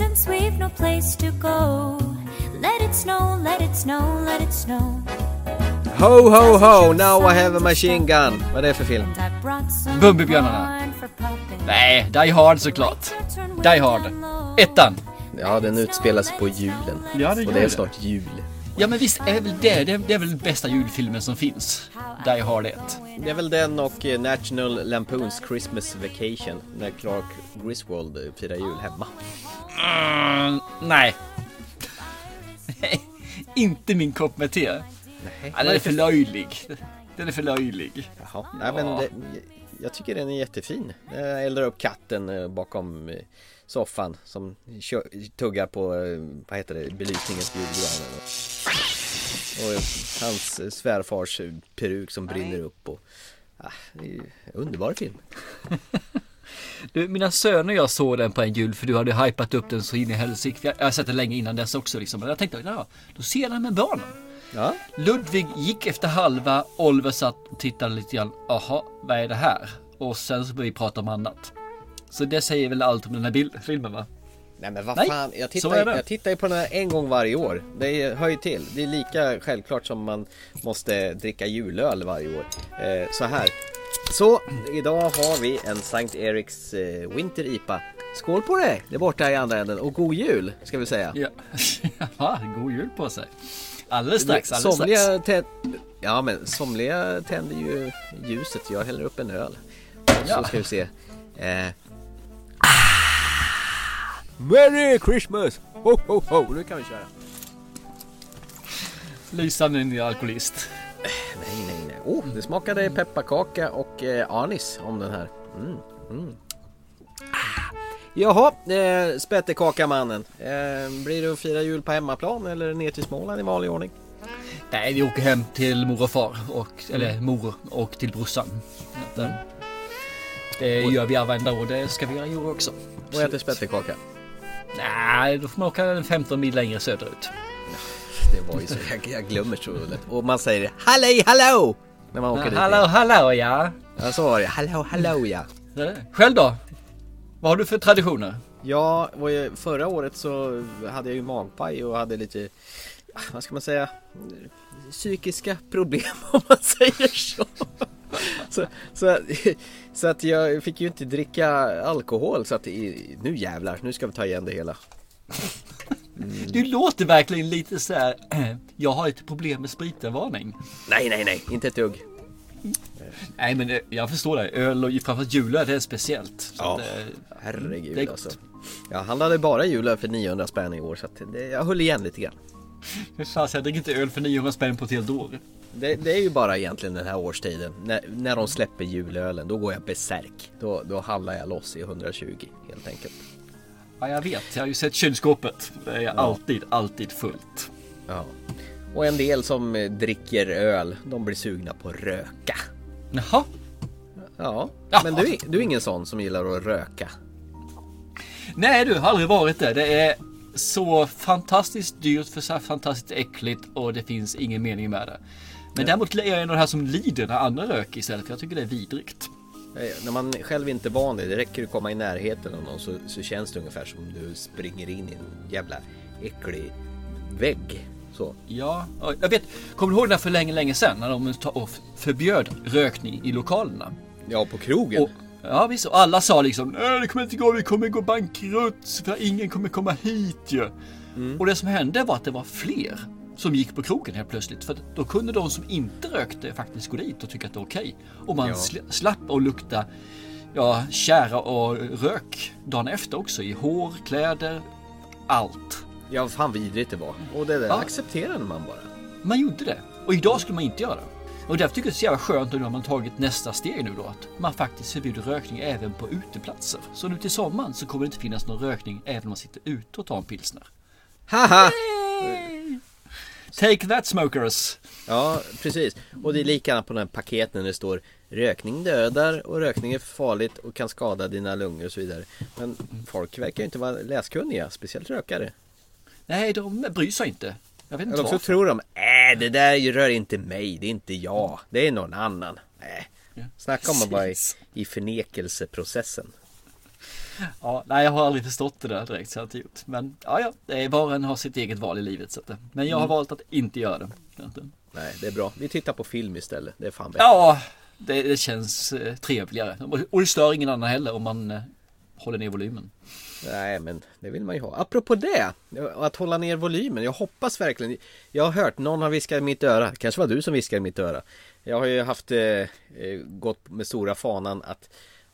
they've no place to go. Let it snow, let it snow, let it snow. Ho ho ho, now I have a machine gun. Vad är det för film? Bumbibjörnarna. Nej, Die Hard såklart. Die Hard. Ettan. Ja, den utspelar sig på julen. Ja, det Och det är snart jul. Ja men visst är väl det, det, det är väl den bästa julfilmen som finns. Die Hard 1. Det är väl den och eh, National Lampoons Christmas Vacation när Clark Griswold firar jul hemma. Mm, nej. Inte min kopp med te. Nej, Ja, den är för löjlig. Den är för löjlig. Jaha. Nej, men det, jag tycker den är jättefin. Jag eldar upp katten eh, bakom eh, soffan som tuggar på, vad heter det, belysningens julgranen. Och, hans eh, svärfars eh, peruk som brinner upp och ah, det är ju en underbar film. Du, mina söner och jag såg den på en jul för du hade hypat upp den så in i helsike. Jag jag har sett den länge innan dess också liksom. Men jag tänkte, ja, då ser jag den med barnen. Ja, Ludvig gick efter halva, Oliver satt och tittade lite grann. Jaha, vad är det här? Och sen så började vi prata om annat. Så det säger väl allt om den här bild, filmen va? Nej men vad Nej, fan, jag tittar, jag tittar ju på den här en gång varje år. Det hör ju till. Det är lika självklart som man måste dricka julöl varje år. Eh, så här. Så, idag har vi en Sankt Eriks eh, Winter IPA. Skål på dig! Det är borta i andra änden. Och god jul, ska vi säga. Ja, ja god jul på sig. Alldeles strax, alldeles strax. somliga tä- Ja men somliga tänder ju ljuset. Jag häller upp en öl. Ja. Så ska vi se. Eh. Merry Christmas! Ho ho ho! Nu kan vi köra. Lysande ny alkoholist. Nej, nej, nej. Oh, det smakade pepparkaka och eh, anis om den här. Mm, mm. Ah. Jaha, eh, spettekakamannen. Eh, blir det att fira jul på hemmaplan eller ner till Småland i vanlig ordning? Nej, vi åker hem till mor och far. Och, eller mor och till brorsan. Det, det gör vi varenda år. Det ska vi göra i år också. Och äter spettekaka. Nej, då får man åka en 15 mil längre söderut. Det var ju så, jag, jag glömmer så lätt. Och man säger hallej hallå! När man åker dit. Hallå, hallå ja. Ja, så var det. Hallå, hallå ja. Det. Själv då? Vad har du för traditioner? Ja, var ju, förra året så hade jag ju magpaj och hade lite, vad ska man säga, psykiska problem om man säger så. Så, så, så att jag fick ju inte dricka alkohol så att nu jävlar, nu ska vi ta igen det hela. Du låter verkligen lite så här. Jag har ett problem med spritvarning. Nej, nej, nej, inte ett dugg. Nej, men det- jag förstår det. Öl och framförallt julöl, det är speciellt. Så Ja. att, eh, Herregud Det är gott. alltså. Jag handlade bara julöl för 900 spänn i år så det, jag höll igen lite grann. Hur fan, jag dricker inte öl för 900 spänn på ett helt år. Det, det är ju bara egentligen den här årstiden. När, när de släpper julölen, då går jag besärk. Då, då handlar jag loss i 120 helt enkelt. Ja, jag vet. Jag har ju sett kylskåpet. Det är alltid, alltid fullt. Ja. Och en del som eh, dricker öl, de blir sugna på att röka. Jaha. Ja, Ja. men du, du är ingen sån som gillar att röka. Nej du, har aldrig varit det. Det är så fantastiskt dyrt för så här fantastiskt äckligt och det finns ingen mening med det. Men däremot är jag de här som lider när andra röker istället för jag tycker det är vidrigt. När man själv inte är van det, det räcker att komma i närheten av någon så, så känns det ungefär som du springer in i en jävla äcklig vägg. Så. Ja, jag vet. Kommer du ihåg det för länge, länge sedan när de förbjöd rökning i lokalerna? Ja, på krogen. Och, ja visst, och alla sa liksom Nej det kommer inte gå, vi kommer gå bankrutt för ingen kommer komma hit ju. Och det som hände var att det var fler som gick på krogen helt plötsligt. För då kunde de som inte rökte faktiskt gå dit och tycka att det var okej. Och man Ja. sl- slapp att lukta ja, kära och rök dagen efter också i hår, kläder, allt. Ja, fan vidrigt det var. Och det där Ja. accepterade man bara. Man gjorde det. Och idag skulle man inte göra det. Och därför tycker jag det är så jävla skönt att nu har man tagit nästa steg nu då. Att man faktiskt förbjuder rökning även på uteplatser. Så nu till sommaren så kommer det inte finnas någon rökning även om man sitter ute och tar en pilsner. Haha! Take that smokers! Ja, precis. Och det är likadant på den här paketen det står Rökning dödar och rökning är farligt och kan skada dina lungor och så vidare. Men folk verkar ju inte vara läskunniga, speciellt rökare. Nej, de bryr sig inte. Jag vet inte Eller också varför. tror de, äh det där rör inte mig, det är inte jag, det är någon annan. Äh. Snacka om att vara i, i förnekelseprocessen. Ja, nej, jag har aldrig förstått det där direkt så jag har inte gjort. Men ja, ja, det är var och en har sitt eget val i livet. Så att, men jag har valt att inte göra det. Nej, det är bra. Vi tittar på film istället. Det är fan bättre. Ja, det, det känns eh, trevligare. Och- Och det stör ingen annan heller om man eh, håller ner volymen. Nej, men det vill man ju ha. Apropå det, att hålla ner volymen. Jag hoppas verkligen. Jag har hört, någon har viskat i mitt öra. Kanske var du som viskade i mitt öra. Jag har ju haft, eh, eh, gått med stora fanan att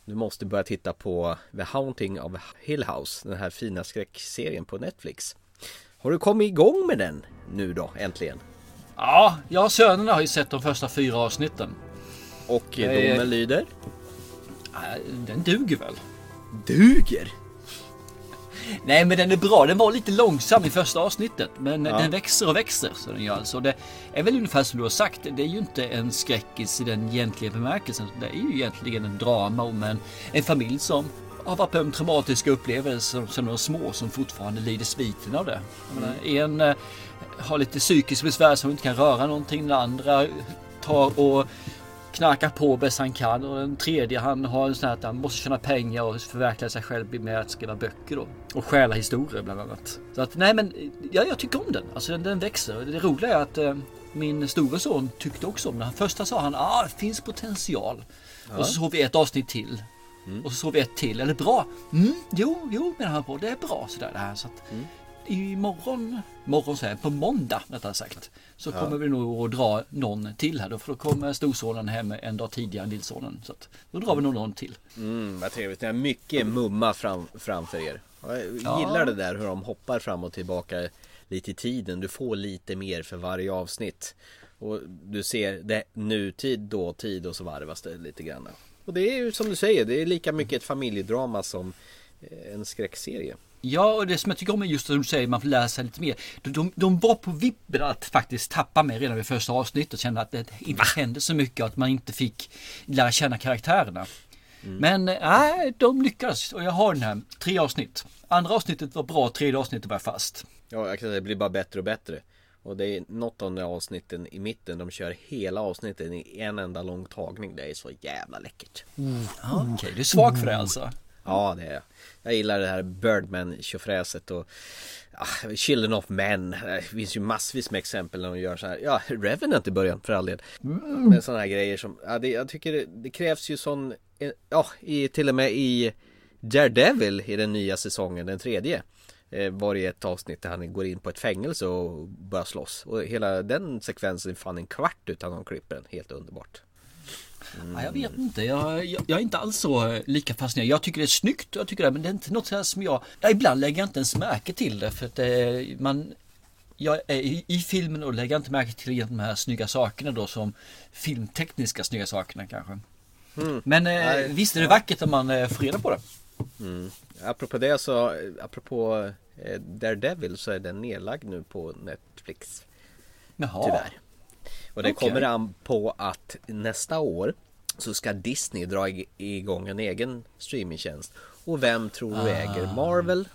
du måste börja titta på The Haunting of Hill House. Den här fina skräckserien på Netflix. Har du kommit igång med den nu då, äntligen? Ja, jag och sönerna har ju sett de första fyra avsnitten. Och domen lyder? Den duger väl? Duger! Nej men den är bra, den var lite långsam i första avsnittet men Ja. den växer och växer så den gör alltså. Det är väl ungefär som du har sagt, det är ju inte en skräckis i den egentliga bemärkelsen. Det är ju egentligen en drama om en, en familj som har varit på en traumatiska upplevelser som de var små som fortfarande lider sviten av det. Menar, En eh, har lite psykisk besvär som inte kan röra någonting, den andra tar och knarkar på bäst han kan och den tredje han har en sån här att han måste tjäna pengar och förverkliga sig själv med att skriva böcker då. Och stjäla historier bland annat. Så att nej men ja, jag tycker om den. Alltså den, den växer. Det roliga är att eh, min store son tyckte också om den. Första sa han ah det finns potential. Och så såg vi ett avsnitt till. Och så såg vi ett till. Eller bra? Mm, jo, jo menar han på. Det är bra sådär det här. Så att, Imorgon, morgon säger på måndag rättare sagt. Så kommer vi nog att dra någon till här då. För då kommer storsonen hem en dag tidigare än lillsonen. Så att då drar vi nog någon till. Mm, vad trevligt. Ni har mycket mumma fram, framför er. Jag Ja. gillar det där hur de hoppar fram och tillbaka lite i tiden. Du får lite mer för varje avsnitt. Och du ser det nutid, dåtid och så varvas det lite grann. Och det är ju som du säger, det är lika mycket ett familjedrama som eh, en skräckserie. Ja, och det som jag tycker om är just som du säger, man får lära sig lite mer. De, de, de var på vippen att faktiskt tappa mig redan vid första avsnittet och kände att det inte hände så mycket att man inte fick lära känna karaktärerna. Men eh, nej, de lyckades och jag har den här, tre avsnitt. Andra avsnittet var bra, tredje avsnittet var fast. Ja, jag kan säga det blir bara bättre och bättre. Och det är något av de avsnitten i mitten, de kör hela avsnitten i en enda lång tagning. Det är så jävla läckert. Ja, Okej, du är svag för det alltså. Ja det är jag. Jag gillar det här Birdman tjofräset och ja, Children of Men. Det finns ju massvis med exempel när de gör så här. Ja, Revenant i början för all del. Men sådana här grejer som, ja, det, jag tycker det, det krävs ju sån, eh, ja, i, till och med i Daredevil i den nya säsongen, den tredje. Eh, var det ett avsnitt där han går in på ett fängelse och börjar slåss. Och hela den sekvensen är fan en kvart utan någon klipper den. Helt underbart. Ja, jag vet inte, jag, jag, jag är inte alls så eh, lika fascinerad. Jag tycker det är snyggt, jag tycker det, men det är inte något här som jag... Ja, ibland lägger jag inte ens märke till det för att eh, man... Jag är i, i filmen och lägger inte märke till de här snygga sakerna då som filmtekniska snygga sakerna kanske. Men eh, visst är det vackert om man eh, får reda på det. Apropå det så, apropå eh, Daredevil så är den nedlagd nu på Netflix. Jaha. Tyvärr. Och det Okej. kommer an på att nästa år så ska Disney dra ig- igång en egen streamingtjänst. Och vem tror du äger Marvel?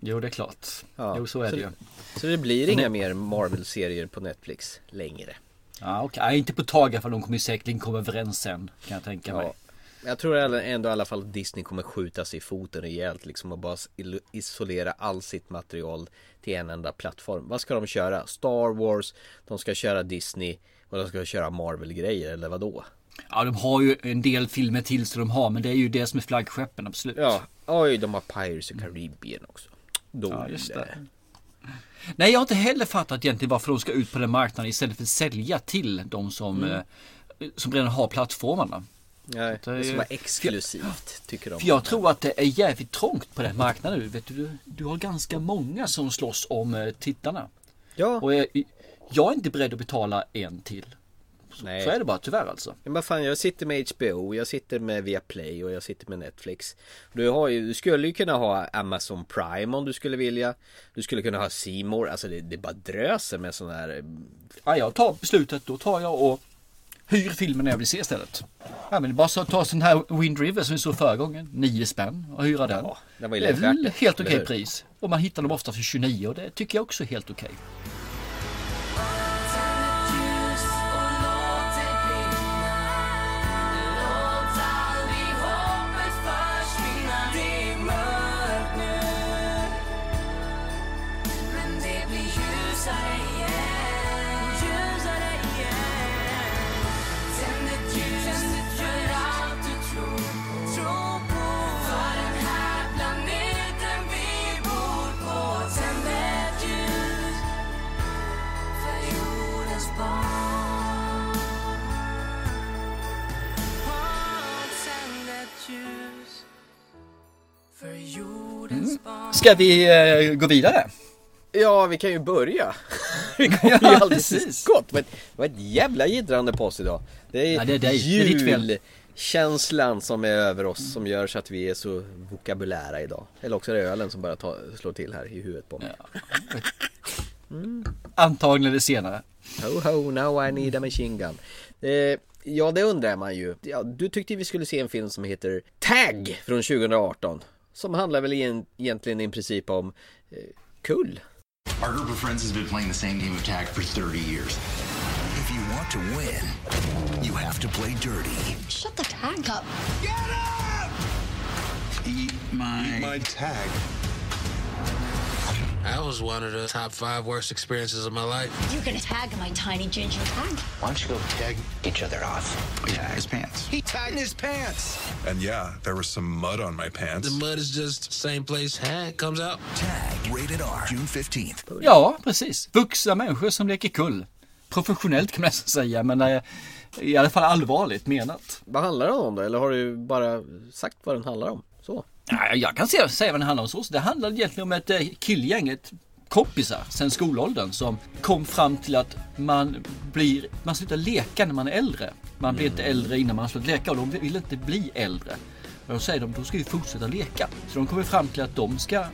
Jo, det är klart. Ja, Jo, så är det ju. Så det blir inga mer Marvel-serier på Netflix längre. Ja, okej. Nej, inte på ett tag för de kommer säkerligen komma överens sen kan jag tänka mig. Ja. Jag tror ändå i alla fall att Disney kommer skjuta sig i foten rejält liksom och bara isolera all sitt material till en enda plattform. Vad ska de köra? Star Wars, de ska köra Disney och de ska köra Marvel-grejer eller vad då? Ja, de har ju en del filmer till så de har, men det är ju det som är flaggskeppen, absolut. Ja, oj de har Pirates of Caribbean också. Då Ja, just det. Nej, jag har inte heller fattat egentligen varför de ska ut på den marknaden istället för att sälja till de som, Mm. eh, som redan har plattformarna. Nej, Det det ska vara exklusivt tycker de. För jag tror att det är jävligt trångt på den marknaden nu. Vet du, du har ganska många som slåss om eh, tittarna. Ja, Och jag, jag är inte beredd att betala en till. Så, Nej. så är det bara tyvärr alltså. Men vad fan, jag sitter med HBO, jag sitter med Viaplay och jag sitter med Netflix. Du, har ju, du skulle ju kunna ha Amazon Prime om du skulle vilja. Du skulle kunna ha More. alltså det, det bara dröser med sådana här... Ja, jag tar beslutet, då tar jag och hyr filmen när jag vill se istället. Ja, men bara så ta sån här Wind River som vi såg förra gången. 9 spänn och hyra den. Ja, det var det är väl helt okej hur? pris. Och man hittar dem ofta för 29 och det tycker jag också är helt okej. Ska vi eh, gå vidare? Ja, vi kan ju börja. Vi kommer ju Ja, till precis. skott. Det var ett- det var ett jävla jiddrande på oss idag. Det är, Ja, det är julkänslan som är över oss som gör så att vi är så vokabulära idag. Eller också är det ölen som bara tar, slår till här i huvudet på mig. Antagligen det senare. Ho ho, now I need a machine gun. Eh, ja, det undrar man ju. Ja, du tyckte vi skulle se en film som heter Tag från 2018. Som handlar väl igen, egentligen i princip om eh, kull. Our group of friends has been playing the same game of tag for 30 years. If you want to win, you have to play dirty. Shut the tag up. Eat my... My tag. That was one of the top five worst experiences of my life. You're gonna tag my tiny ginger tag. Why don't you go tag each other off? Yeah, his pants. He tagged his pants. And yeah, there was some mud on my pants. The mud is just same place Hag comes out. Tag, rated R, June 15th. Ja, precis. Vuxna människor som leker kull. Professionellt kan man nästan säga, men eh, i alla fall allvarligt menat. Vad handlar den om då? Eller har du bara sagt vad den handlar om? Så. Ja, jag kan säga, säga vad det handlar om. Så. Det handlar egentligen om ett eh, killgäng, ett kompisar sen skolåldern som kom fram till att man blir, man slutar leka när man är äldre. Man blir inte äldre innan man slutar leka och de vill inte bli äldre. Och då säger de, då ska vi fortsätta leka. Så de kommer fram till att de ska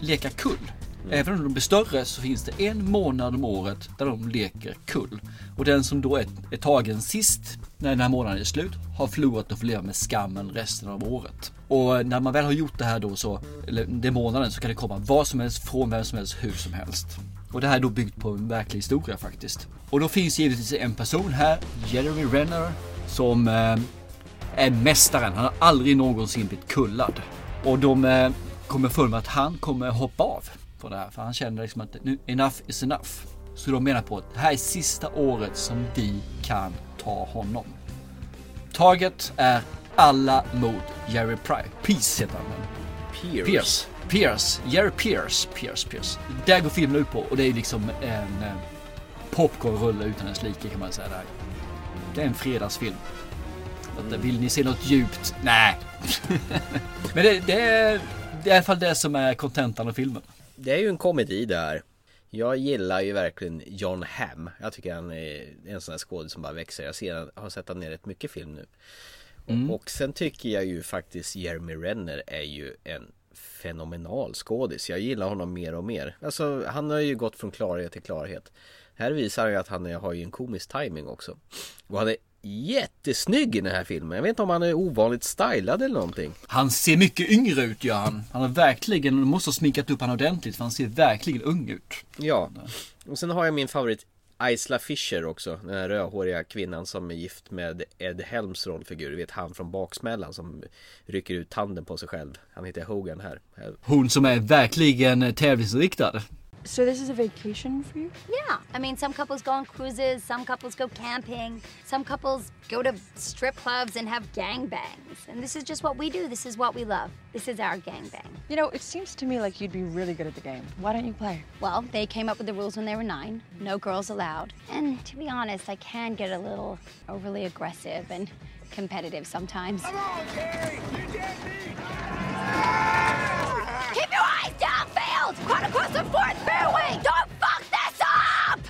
leka kull. Mm. Även om de blir större så finns det en månad om året där de leker kull. Och den som då är, är tagen sist när den här månaden är slut har förlorat och får leva med skammen resten av året. Och när man väl har gjort det här då så, eller den månaden så kan det komma vad som helst från vem som helst hur som helst. Och det här är då byggt på en verklig historia faktiskt. Och då finns givetvis en person här, Jeremy Renner, som eh, är mästaren. Han har aldrig någonsin blivit kullad. Och de eh, kommer för med att han kommer hoppa av på det här. För han känner liksom att nu, enough is enough. Så de menar på att det här är sista året som vi kan ta honom. Taget är alla mot Jerry Price. Peace heter han. Pierce. Pierce. Pierce. Jerry Pierce. Pierce, Pierce. Där går filmen ut på och det är liksom en eh, popcornrulle utan dess like kan man säga. Där. Det är en fredagsfilm. Att, Vill ni se något djupt? Nej. Men det, det, är, det är i alla fall det som är kontentan av filmen. Det är ju en komedi där. Jag gillar ju verkligen John Hamm. Jag tycker han är en sån här skådis som bara växer. Jag ser, har sett han i rätt mycket film nu. Och, och sen tycker jag ju faktiskt Jeremy Renner är ju en fenomenal skådis. Jag gillar honom mer och mer. Alltså han har ju gått från klarhet till klarhet. Här visar han ju att han har ju en komisk timing också. Och han är jättesnygg i den här filmen. Jag vet inte om han är ovanligt stylad eller någonting. Han ser mycket yngre ut gör han. Han har verkligen, de måste ha sminkat upp han ordentligt för han ser verkligen ung ut. Ja, och sen har jag min favorit Isla Fisher också, den här rödhåriga kvinnan som är gift med Ed Helms rollfigur, du vet han från Baksmällan som rycker ut tanden på sig själv. Han heter Hogan här. Hon som är verkligen tävlingsriktad. So this is a vacation for you? Yeah. I mean, some couples go on cruises, some couples go camping, some couples go to strip clubs and have gangbangs. And this is just what we do. This is what we love. This is our gangbang. You know, it seems to me like you'd be really good at the game. Why don't you play? Well, they came up with the rules when they were nine. No girls allowed. And to be honest, I can get a little overly aggressive and competitive sometimes. Keep your eyes downfield! Cut across the fourth fairway! Don't fuck this up!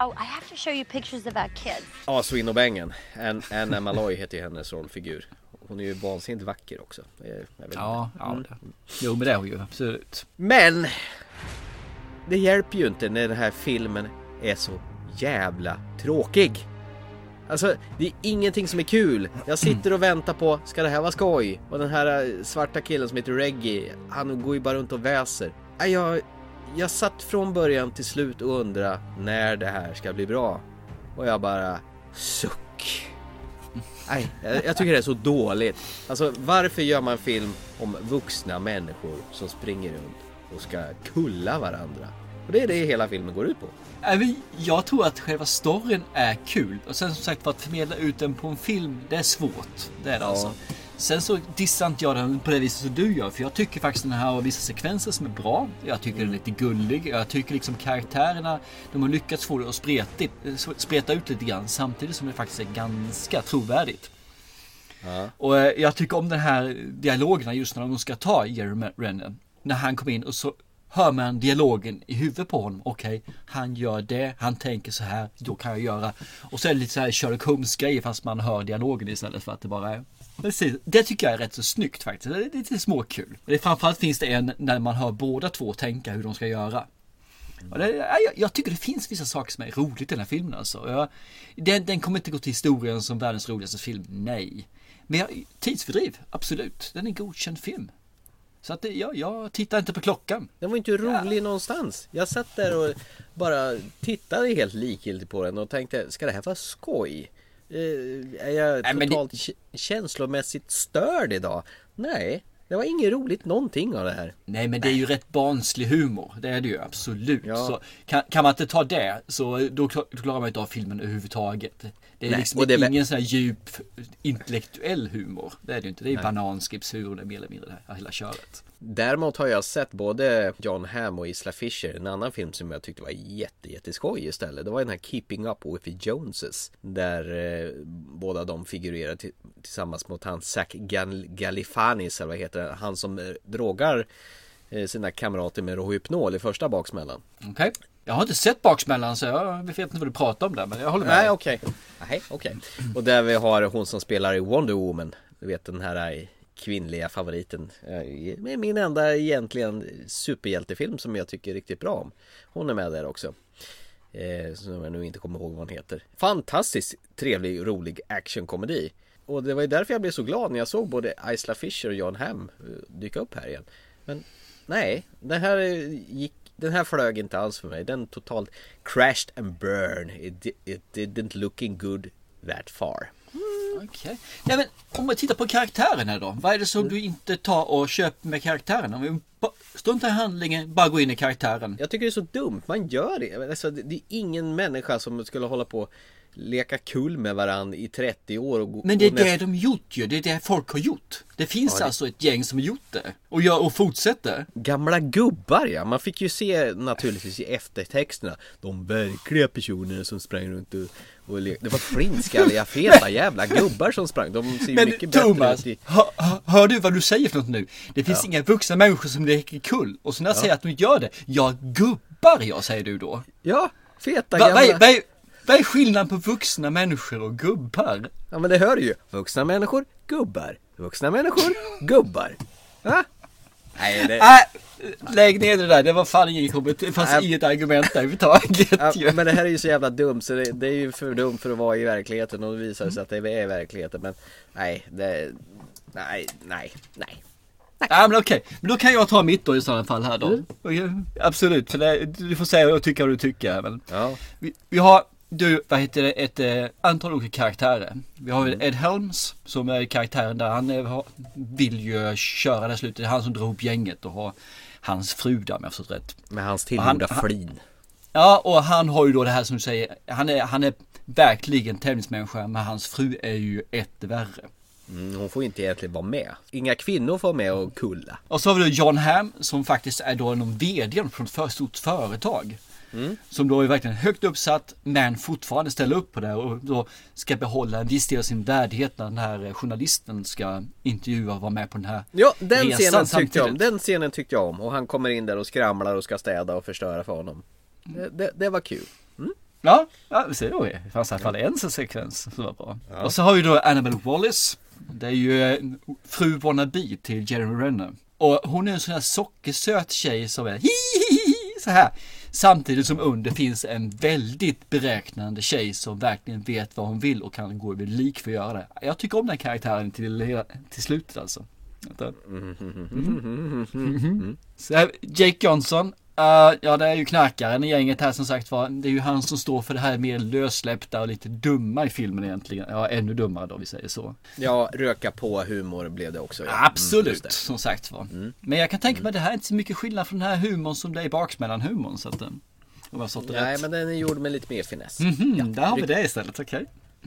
Oh, I have to show you pictures of our kids. Ja, Swin och Bengen. Ann- Anna Malloy heter ju hennes rollfigur. Hon är ju vansinnigt vacker också. Jag vet Ja, ja. Det. Jo men det är hon ju absolut. Men! Det hjälper ju inte när den här filmen är så jävla tråkig. Alltså, det är ingenting som är kul. Jag sitter och väntar på, ska det här vara skoj? Och den här eh, svarta killen som heter Reggie, han går ju bara runt och väser. Jag, jag satt från början till slut och undrade när det här ska bli bra. Och jag bara, suck. Nej, jag, jag tycker det är så dåligt. Alltså varför gör man film om vuxna människor som springer runt och ska kulla varandra? Och det är det hela filmen går ut på. Äh, Jag tror att själva storyn är kul. Och sen som sagt för att förmedla ut den på en film, det är svårt. Det är det alltså. Sen så dissar inte jag den på det viset som du gör. För jag tycker faktiskt den här har vissa sekvenser som är bra. Jag tycker den är lite gullig. Jag tycker liksom karaktärerna, de har lyckats få det att spretigt, spreta ut lite grann. Samtidigt som det faktiskt är ganska trovärdigt. Och eh, jag tycker om den här dialogerna just när de ska ta Jeremy Renner. när han kom in och så hör man dialogen i huvudet på honom. Okej, han gör det, han tänker så här, då kan jag göra. Och så är det lite så här Sherlock Holmes grejer fast man hör dialogen istället för att det bara är Precis, det tycker jag är rätt så snyggt faktiskt. Det är lite småkul. Det är, framförallt finns det en när man hör båda två tänka hur de ska göra. Och det, jag, jag tycker det finns vissa saker som är roligt i den här filmen alltså. Jag, den, den kommer inte gå till historien som världens roligaste film, nej. Men jag, tidsfördriv, absolut. Den är en godkänd film. Så att det, ja, jag tittar inte på klockan. Den var inte rolig någonstans. Jag satt där och bara tittade helt likgiltigt på den och tänkte, ska det här vara skoj? Eh, är jag Nej, totalt k- känslomässigt störd idag? Nej, det var inget roligt någonting av det här. Nej men det är ju rätt barnslig humor. Det är det ju absolut. Ja. Så kan, kan man inte ta det så då klarar man inte av filmen överhuvudtaget. Det är Nej, liksom det ingen sån här djup intellektuell humor. Det är det ju inte. Det är bananskipshumor det är mer eller mindre det här hela köret. Däremot har jag sett både John Hamm och Isla Fisher En annan film som jag tyckte var jätte, jätteskoj istället Det var den här Keeping Up with the Joneses Där eh, båda de figurerar till, tillsammans mot han Zac Gal- Galifianis eller vad heter det Han som eh, drogar eh, sina kamrater med Rohypnol i första baksmällan Okej. Jag har inte sett baksmällan så jag vet inte vad du pratar om där men jag håller med. Nej okej. Nej okej. Och där vi har hon som spelar i Wonder Woman. Du vet den här eh, kvinnliga favoriten. Eh, min enda egentligen superhjältefilm som jag tycker riktigt bra om. Hon är med där också. Eh, Som jag nu inte kommer ihåg vad hon heter. Fantastiskt trevlig rolig actionkomedi. Och det var ju därför jag blev så glad när jag såg både Isla Fisher och John Hamm dyka upp här igen. Men nej, den här gick den här flög inte alls för mig. Den totalt crashed and burned. It, it didn't looking good that far. Okej. Nej men om vi tittar på karaktärerna då. Vad är det som Mm. du inte tar och köper med karaktären? Om vi struntar i handlingen, bara gå in i karaktären. Jag tycker det är så dumt. Man gör det. Alltså, det är ingen människa som skulle hålla på leka kull med varandra i 30 år och gå, Men det är det de gjort ju. Det är det folk har gjort. Det finns Ja, det- alltså ett gäng som har gjort det. Och, gör, och fortsätter. Gamla gubbar ja, man fick ju se naturligtvis i eftertexterna De verkliga personerna som sprang runt och, och le- Det var flintskalliga feta jävla gubbar som sprang De ser Men mycket bättre Thomas, ut i... hör, hör- du vad du säger för något nu? Det finns Ja. inga vuxna människor som leker kull. Och så när jag Ja. säger att de gör det, ja gubbar jag säger du då. Ja, feta Va, gamla vad, är, vad, är, vad skillnaden på vuxna människor och gubbar? Ja men det hör du ju. Vuxna människor, gubbar. Vuxna människor, gubbar. Va? Nej, det... Nej, lägg ner det där. Det var fan ingen komment. Det fanns Nej. inget argument där överhuvudtaget. Ja, ju. men det här är ju så jävla dumt så det, det är ju för dumt för att vara i verkligheten och det visar sig att det är i verkligheten men nej, det, nej, nej, nej. Ja men okej, men då kan jag ta mitt då i sådana fall här då. Mm. Okej, Absolut, för det, du får säga och tycka vad du tycker. Men Ja. vi, vi har, du, vad heter det, ett eh, antal olika karaktärer. Vi har Mm. Ed Helms som är karaktären där han eh, har, vill ju köra det slutet. Det är han som drar ihop gänget och har hans fru där om jag förstått rätt. Med hans tillgjorda flin. Ja, och han har ju då det här som du säger, han är, han är verkligen tävlingsmänniska men hans fru är ju ett värre. Mm, hon får inte egentligen vara med. Inga kvinnor får vara med och kulla. Och så har vi då John Hamm som faktiskt är då någon VD på ett för stort företag. Mm. Som då är verkligen högt uppsatt men fortfarande ställer upp på det och då ska behålla en viss del av sin värdighet när den här journalisten ska intervjua och vara med på den här Ja, den resan scenen tyckte jag om. Den scenen tyckte jag om. Och han kommer in där och skramlar och ska städa och förstöra för honom. Det, det, det var kul. Ja, ja vi ser då. Det fanns i alla fall en sekvens som var bra. Och så har vi då Annabelle Wallis. Det är ju eh, fru wannabe till Jeremy Renner. Och hon är en sån här sockersöt tjej som är hihihi så här. Samtidigt som under finns en väldigt beräknande tjej som verkligen vet vad hon vill och kan gå över lik för att göra det. Jag tycker om den karaktären till, till slutet alltså. Vänta. Så här, Jake Johnson. Eh, ja, det är ju knarkaren i gänget här som sagt var. Det är ju han som står för det här mer lössläppta och lite dumma i filmen egentligen. Ja, ännu dummare då vi säger så. Ja, röka på humor blev det också. Ja. Mm, Absolut, det. som sagt var. Men jag kan tänka mig att det här är inte så mycket skillnad från den här humorn som det är i baksmällan-humorn. Så att, om jag har förstått det Nej, rätt. men den är gjord med lite mer finess. Mhm, där har vi det istället, okej.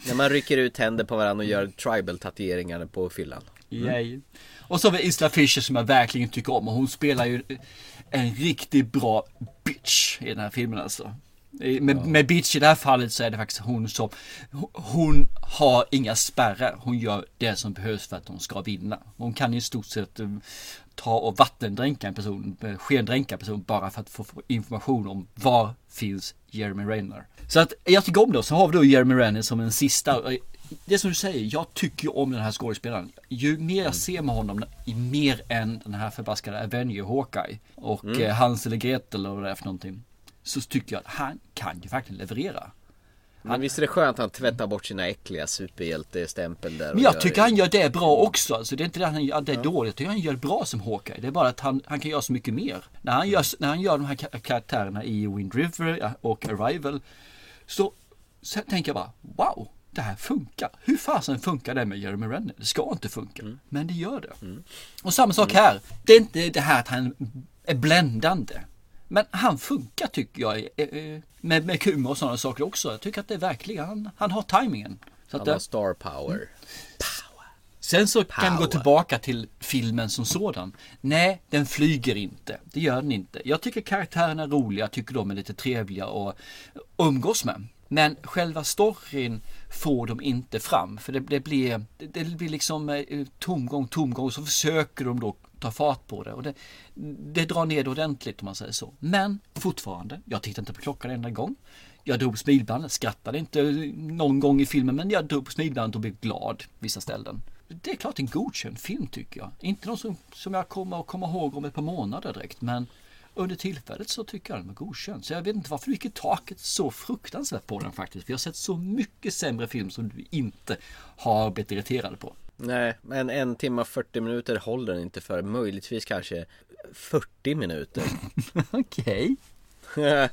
När man rycker ut händer på varandra och gör tribal tatueringar på fyllan. Yay. Och så har vi Isla Fisher som jag verkligen tycker om och hon spelar ju en riktigt bra bitch i den här filmen alltså. Eh, Med, med Bitch i det här fallet så är det faktiskt hon som hon- har inga spärrar. Hon gör det som behövs för att hon ska vinna. Hon kan i stort sett eh, ta och vattendränka en person, eh, skendränka en person bara för att få information om var finns Jeremy Renner. Så att jag tycker om det. Så har vi då Jeremy Renner som en sista. Det som du säger, jag tycker ju om den här skådespelaren. Ju mer jag ser med honom, i mer än den här förbaskade Avenger Hawkeye och eh, Hans eller Gretel eller vad det är för någonting. Så tycker jag att han kan ju verkligen leverera. Men visst är det skönt att han tvättar bort sina äckliga superhjältestämpel där Men jag gör- tycker han gör det bra också. Alltså, det är inte det att han gör det är dåligt. Jag tycker han gör det bra som Hawkeye. Det är bara att han, han kan göra så mycket mer. När han gör, när han gör de här ka- karaktärerna i Wind River ja, och Arrival. Så, så tänker jag bara wow. Det här funkar. Hur fasen funkar det med Jeremy Renner? Det ska inte funka. Men det gör det. Och samma sak här. Det är inte det här att han är bländande. Men han funkar tycker jag med, med humor och sådana saker också. Jag tycker att det är verkligen, han, han har tajmingen. Så Han har star power. Sen så kan vi gå Power. tillbaka till filmen som sådan. Nej, den flyger inte. Det gör den inte. Jag tycker karaktärerna är roliga, jag tycker de är lite trevliga att umgås med. Men själva storyn får de inte fram. För det, det, blir, det, det blir liksom eh, tomgång, tomgång. Så försöker de då ta fart på det. Och det, det drar ner det ordentligt om man säger så. Men fortfarande, jag tittar inte på klockan en enda gång. Jag drog på smilbandet, skrattade inte eh, någon gång i filmen men jag drog på smilbandet och blev glad vissa ställen. Det är klart en godkänd film tycker jag. Inte någon som, som jag kommer att komma ihåg om ett par månader direkt men under tillfället så tycker jag den var godkänd. Så jag vet inte varför du gick i taket så fruktansvärt på den faktiskt. Vi har sett så mycket sämre film som du inte har blivit irriterad på. Nej, men en timme och 40 minuter håller den inte för. Möjligtvis kanske 40 minuter. Okej.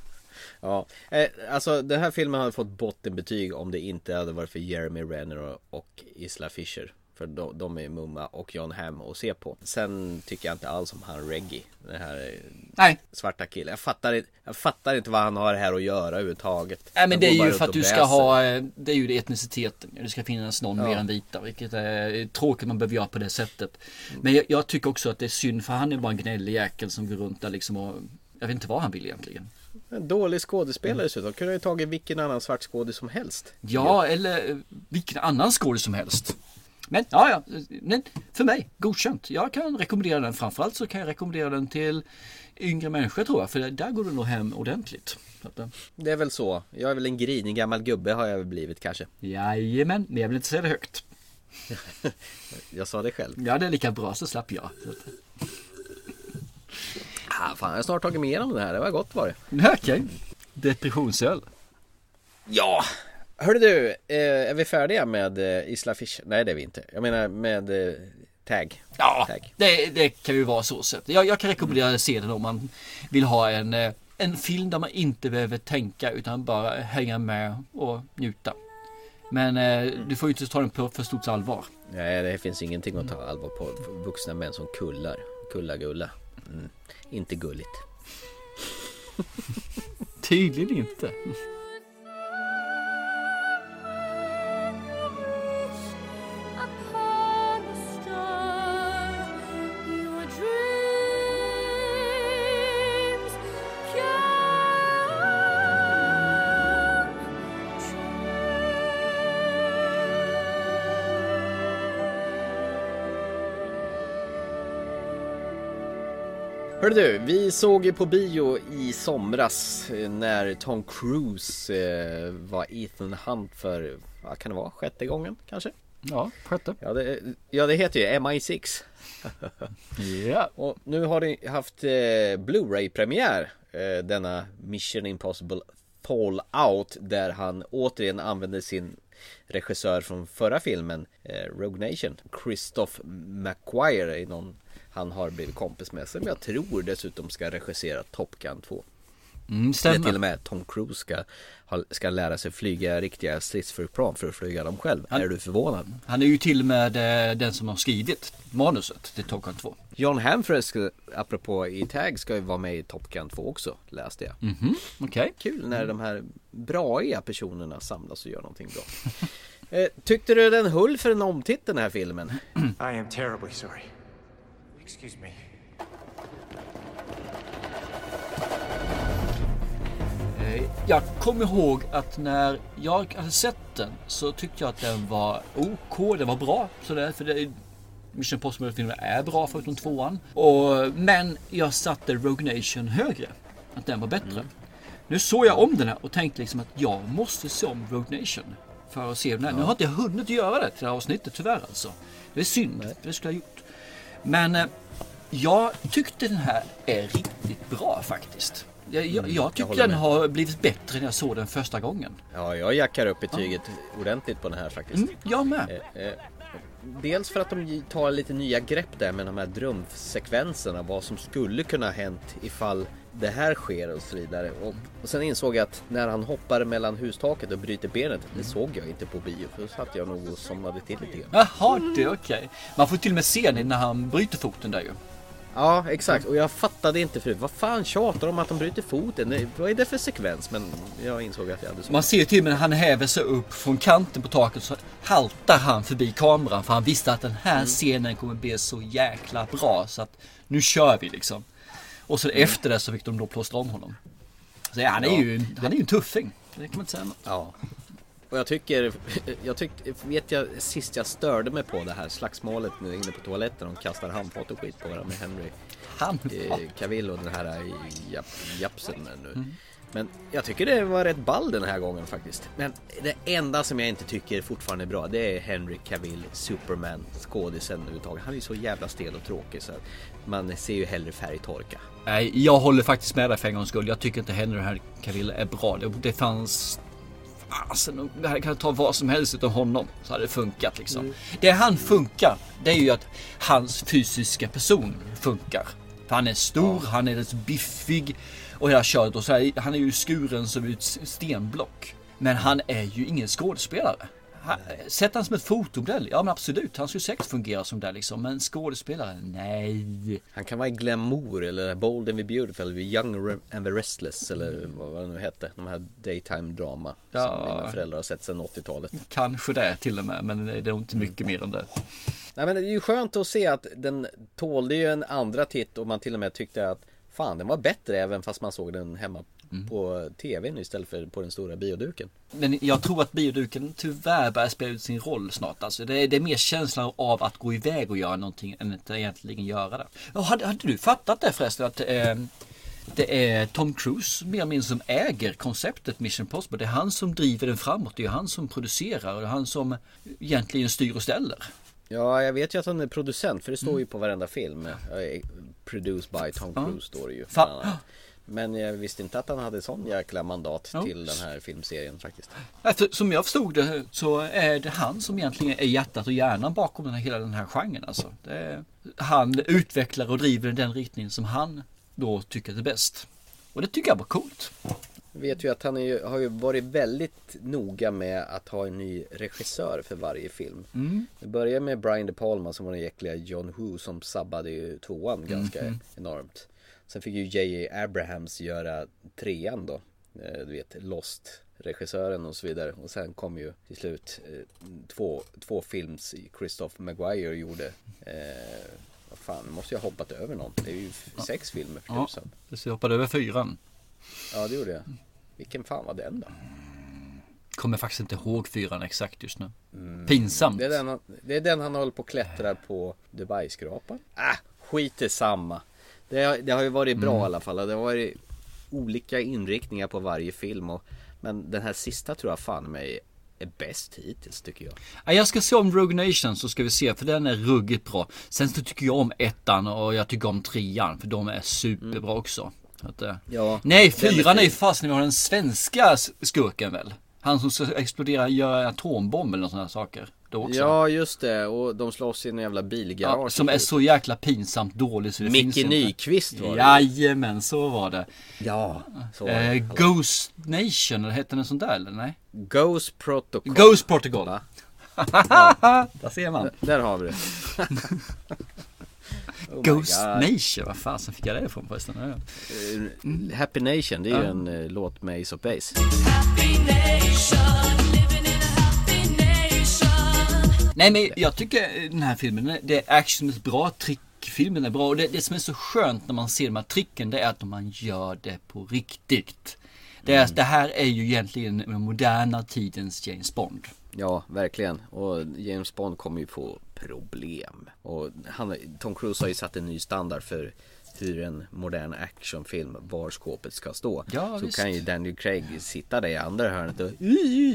ja, eh, alltså den här filmen hade fått bottenbetyg om det inte hade varit för Jeremy Renner och, och Isla Fisher. För de, de är mumma och John Hamm att se på. Sen tycker jag inte alls om han Reggie. Den här eh, Nej, svarta killen. Jag fattar, inte- jag fattar inte vad han har här att göra överhuvudtaget. Nej men det är ju för att du ska ha, eh, det är ju etniciteten. Det ska finnas någon mer än vita, vilket är tråkigt man behöver göra på det sättet. Men jag, jag tycker också att det är synd för han är bara en gnällig jäkel som går runt där liksom och jag vet inte vad han vill egentligen. En dålig skådespelare dessutom. Kunde ju tagit vilken annan svart skådis som helst. Ja, eller eh, vilken annan skådis som helst. Men ja, ja, men för mig godkänt. Jag kan rekommendera den. Framförallt så kan jag rekommendera den till yngre människor tror jag. För där går den nog hem ordentligt. Eh, Det är väl så. Jag är väl en grinig gammal gubbe har jag väl blivit kanske. Jajamän, men jag vill inte säga det högt. Jag sa det själv. Ja, det är lika bra så slapp jag. Att- Ah, fan, jag har snart tagit med om det här. Det var gott var det. Okej. Depressionsöl. Ja! Hörru du, eh, är vi färdiga med eh, Isla Fish? Nej det är vi inte. Jag menar med eh, Tag. Ja, Tag. det, det kan ju vara så sett. Jag, jag kan rekommendera att se den om man vill ha en, en film där man inte behöver tänka utan bara hänga med och njuta. Men eh, du får ju inte ta den på för stort allvar. Nej det finns ingenting att ta allvar på. Vuxna män som kullar. Kulla gulla. Mm. Inte gulligt. Tydligen inte. Hörru du, vi såg ju på bio i somras eh, när Tom Cruise eh, var Ethan Hunt för, vad kan det vara, sjätte gången kanske? Ja, sjätte. Ja det, ja, det heter ju MI6 Ja. Och nu har de haft eh, Blu-ray-premiär eh, Denna Mission Impossible Fallout Där han återigen använder sin regissör från förra filmen eh, Rogue Nation Christoph McQuire är någon han har blivit kompis med Som jag tror dessutom ska regissera Top Gun 2 Mm, Eller till och stämmer. med Tom Cruise ska, ska lära sig flyga riktiga stridsflygplan för att flyga dem själv Han- Är du förvånad? Han är ju till med eh, den som har skrivit manuset till Top Gun 2. John Hamm förresten, apropå i Tag ska ju vara med i Top Gun 2 också Läste jag Mhm, okej. Kul när de här braiga personerna samlas och gör någonting bra. Eh, tyckte du den höll för en omtitt den här filmen? I am terribly sorry. Excuse me. Eh, Jag kommer ihåg att när jag hade sett den så tyckte jag att den var OK, den var bra. Så det, för det, Mission Impossible-filmer är bra förutom tvåan. Och, men jag satte Rogue Nation högre. Att den var bättre. Nu såg jag om den här och tänkte liksom att jag måste se om Rogue Nation. För att se den här. Nu har inte jag hunnit göra det till det här avsnittet tyvärr alltså. Det är synd, för det skulle jag ha gjort. Men eh, jag tyckte den här är riktigt bra faktiskt. Jag, jag, jag tycker håller den har blivit bättre när jag såg den första gången. Ja, jag jackar upp betyget ordentligt på den här faktiskt. Mm, jag med. Eh, eh, Dels för att de tar lite nya grepp där med de här drömsekvenserna. Vad som skulle kunna ha hänt ifall det här sker och så vidare. Och, och sen insåg jag att när han hoppar mellan hustaket och bryter benet. Det såg jag inte på bio. För då satt jag nog och somnade till lite grann. Jaha, det är okej. Man får till och med se det när han bryter foten där ju. Ja, exakt. Och jag fattade inte förut. Vad fan tjatar de om att de bryter foten? Nej, Vad är det för sekvens? Men jag insåg att jag hade så. Man ser ju till och med när han häver sig upp från kanten på taket så haltar han förbi kameran för han visste att den här scenen kommer bli så jäkla bra så att nu kör vi liksom. Och så efter det så fick de då plåstra om honom. Så ja, han är Ja. ju han är ju en tuffing. Det kan man inte säga något. Ja. Och jag tycker, jag tyck, vet jag sist jag störde mig på det här slagsmålet nu inne på toaletten. De kastar handfat och skit på varandra med Henry Handfat? eh, Cavill och den här jap, japsen nu. Men jag tycker det var rätt ball den här gången faktiskt. Men det enda som jag inte tycker fortfarande är bra det är Henry Cavill, Superman, skådisen överhuvudtaget. Han är ju så jävla stel och tråkig så man ser ju hellre färgtorka. Nej, jag håller faktiskt med dig för en gångs skull. Jag tycker inte Henry Cavill är bra. Det, det fanns... Alltså, det här kan ta vad som helst utan honom så hade det funkat liksom. Det han funkar, det är ju att hans fysiska person funkar. För han är stor, han är rätt biffig och hela köret och så här, han är ju skuren som ett stenblock. Men han är ju ingen skådespelare. Han- Sätt han som ett fotomodell, ja men absolut, han skulle säkert fungera som det liksom. Men skådespelare, nej. Han kan vara i Glamour eller Bold and the Beautiful eller Young and the Restless eller vad det nu hette. De här daytime drama Ja. som mina föräldrar har sett sedan 80-talet. Kanske det till och med, men det är nog inte mycket mer än det. Nej men det är ju skönt att se att den tålde ju en andra titt och man till och med tyckte att fan den var bättre även fast man såg den hemma på tvn istället för på den stora bioduken. Men jag tror att bioduken tyvärr börjar spela ut sin roll snart. Alltså det, är, det är mer känslan av att gå iväg och göra någonting än att egentligen göra det. Ja, hade, hade du fattat det förresten? Att eh, det är Tom Cruise mer eller mindre som äger konceptet Mission Impossible. Det är han som driver den framåt. Det är han som producerar och det är han som egentligen styr och ställer. Ja jag vet ju att han är producent för det står ju på varenda film. Produced by Tom Ja. Cruise står det ju. Men jag visste inte att han hade sån jäkla mandat Ja. till den här filmserien faktiskt. Efter, som jag förstod det så är det han som egentligen är hjärtat och hjärnan bakom den här, hela den här genren. Alltså. Det är, han utvecklar och driver den riktning som han då tycker är bäst. Och det tycker jag var coolt. Vet ju att han ju, har ju varit väldigt noga med att ha en ny regissör för varje film. Mm. Det började med Brian De Palma som var den jäkliga John Woo som sabbade ju tvåan ganska Mhm. enormt. Sen fick ju J.A. Abrahams göra trean då. Eh, Du vet Lost regissören och så vidare. Och sen kom ju till slut eh, två, två films Christopher Maguire gjorde. Eh, vad fan, måste jag ha hoppat över någon. Det är ju sex filmer för Ja, tusan. så jag hoppade över fyran. Ja, det gjorde jag. Vilken fan var den då? Kommer faktiskt inte ihåg fyran exakt just nu. Pinsamt. Det är, den, han- det är den han håller på och klättrar på Dubai-skrapan. Ah, skit i samma. Det, har- det har ju varit bra Mm. i alla fall. Det har varit olika inriktningar på varje film. Och, men den här sista tror jag fan mig är bäst hittills tycker jag. Ja, jag ska se om Rogue Nation så ska vi se för den är ruggigt bra. Sen så tycker jag om ettan och jag tycker om trean för de är superbra också. Eh, Ja, Nej, fyran är ju fast när vi har den svenska skurken väl? Han som ska explodera, göra en atombomb eller sådana saker. Då också. Ja, just det. Och de slåss i en jävla bilgarage. Ja, som är så jäkla pinsamt dålig så det Micke finns inte. Nyqvist var det. Jajamän, så var det. Ja, så var det. Eh, Ghost Nation, eller hette den sånt där eller nej? Ghost Protocol. Ghost Protocol. Va? Där ser man. Där har vi det. Oh Ghost God. Nation, vad fasen fick jag det ifrån förresten? Eh, Happy Nation, det är ju en eh, låt med Ace of Base. Nej men jag tycker den här filmen, det är action är bra, trickfilmen är bra och det, det som är så skönt när man ser de här tricken det är att man gör det på riktigt. Det, är, det här är ju egentligen den moderna tidens James Bond. Ja, verkligen. Och James Bond kommer ju få problem. Och han, Tom Cruise har ju satt en ny standard för hur en modern actionfilm, var skåpet ska stå. Ja, så visst. kan ju Daniel Craig sitta där i andra hörnet och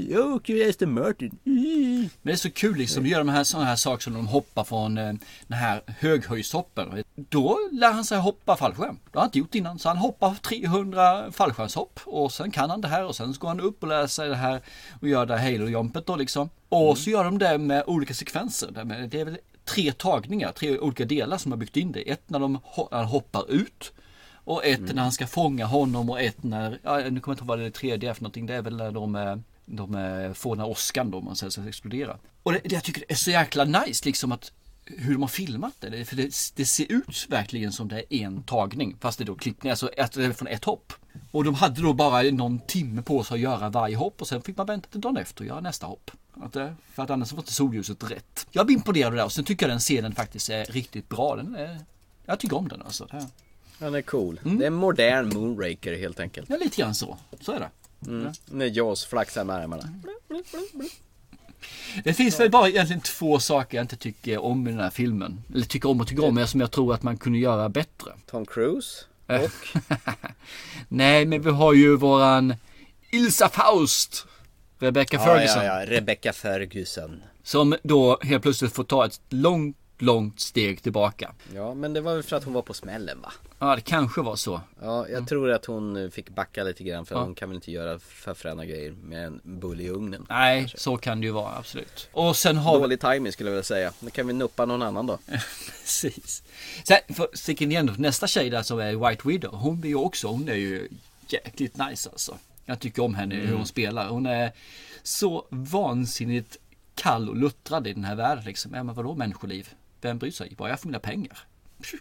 Jag åker Aston Martin. Men det är så kul liksom, att göra de här sådana här saker som de hoppar från eh, den här höghöjdshoppen. Då lär han sig hoppa fallskärm. Det har han inte gjort innan. Så han hoppar 300 fallskärmshopp och sen kan han det här och sen så går han upp och lär sig det här och gör det här halo-jumpet då liksom. Och så gör de det med olika sekvenser. Det är väl tre tagningar, tre olika delar som har byggt in det. Ett när de hoppar ut. Och ett när han ska fånga honom och ett när, ja, nu kommer jag inte ihåg vad det tredje är för någonting. Det är väl när de, eh, de eh, får den här åskan då, om man säger så, explodera. Och det, det, jag tycker är så jäkla nice liksom att hur de har filmat det. För det, det ser ut verkligen som det är en tagning. Fast det är då klippning, alltså ett, det är från ett hopp. Och de hade då bara någon timme på sig att göra varje hopp och sen fick man vänta till dagen efter och göra nästa hopp. Det, för att annars var inte solljuset rätt. Jag blir imponerad där och sen tycker jag den scenen faktiskt är riktigt bra. Den är, jag tycker om den alltså. Det är- cool. Det är en modern Moonraker helt enkelt. Ja, lite grann så. Så är det. Mm. När Jaws flaxar med armarna. Det finns väl bara egentligen två saker jag inte tycker om i den här filmen. Eller tycker om och tycker om, men som jag tror att man kunde göra bättre. Tom Cruise Eh. Och Nej, men vi har ju våran Ilsa Faust. Rebecca ja, Ferguson. ja, ja, Rebecca Ferguson. Som då helt plötsligt får ta ett långt, långt steg tillbaka. Ja, men det var väl för att hon var på smällen va? Ja, det kanske var så. Ja, jag tror att hon fick backa lite grann för Ja. hon kan väl inte göra för fräna grejer med en bull i ugnen. Nej, så kan det ju vara, absolut. Och sen har. Dålig timing skulle jag vilja säga. Nu kan vi nuppa någon annan då. Precis. Sen, för stick in igen då, nästa tjej där som är White Widow, hon blir ju också, hon är ju jäkligt nice alltså. Jag tycker om henne, hur hon spelar. Hon är så vansinnigt kall och luttrad i den här världen liksom. Ja men vadå människoliv? Vem bryr sig? Bara jag får mina pengar.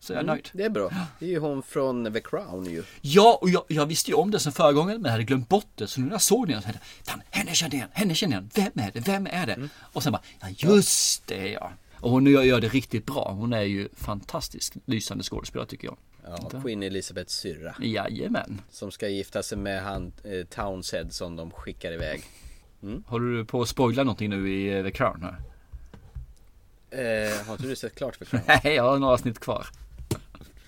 Så är jag nöjd. Det är bra. Det är ju hon från The Crown ju. Ja, och jag, jag visste ju om det sen förra gången men jag hade glömt bort det. Så nu när jag såg den så tänkte jag, henne känner jag igen, henne känner jag igen. Vem är det, vem är det? Och sen bara, ja just det ja. Och hon gör, det riktigt bra. Hon är ju fantastiskt lysande skådespelare tycker jag. Ja, Queen Elizabeths syrra. Jajamän. Som ska gifta sig med han eh, Townsend som de skickar iväg. Håller du på att spoila någonting nu i eh, The Crown här? Eh, har inte du sett klart The Crown? Nej, jag har några avsnitt kvar.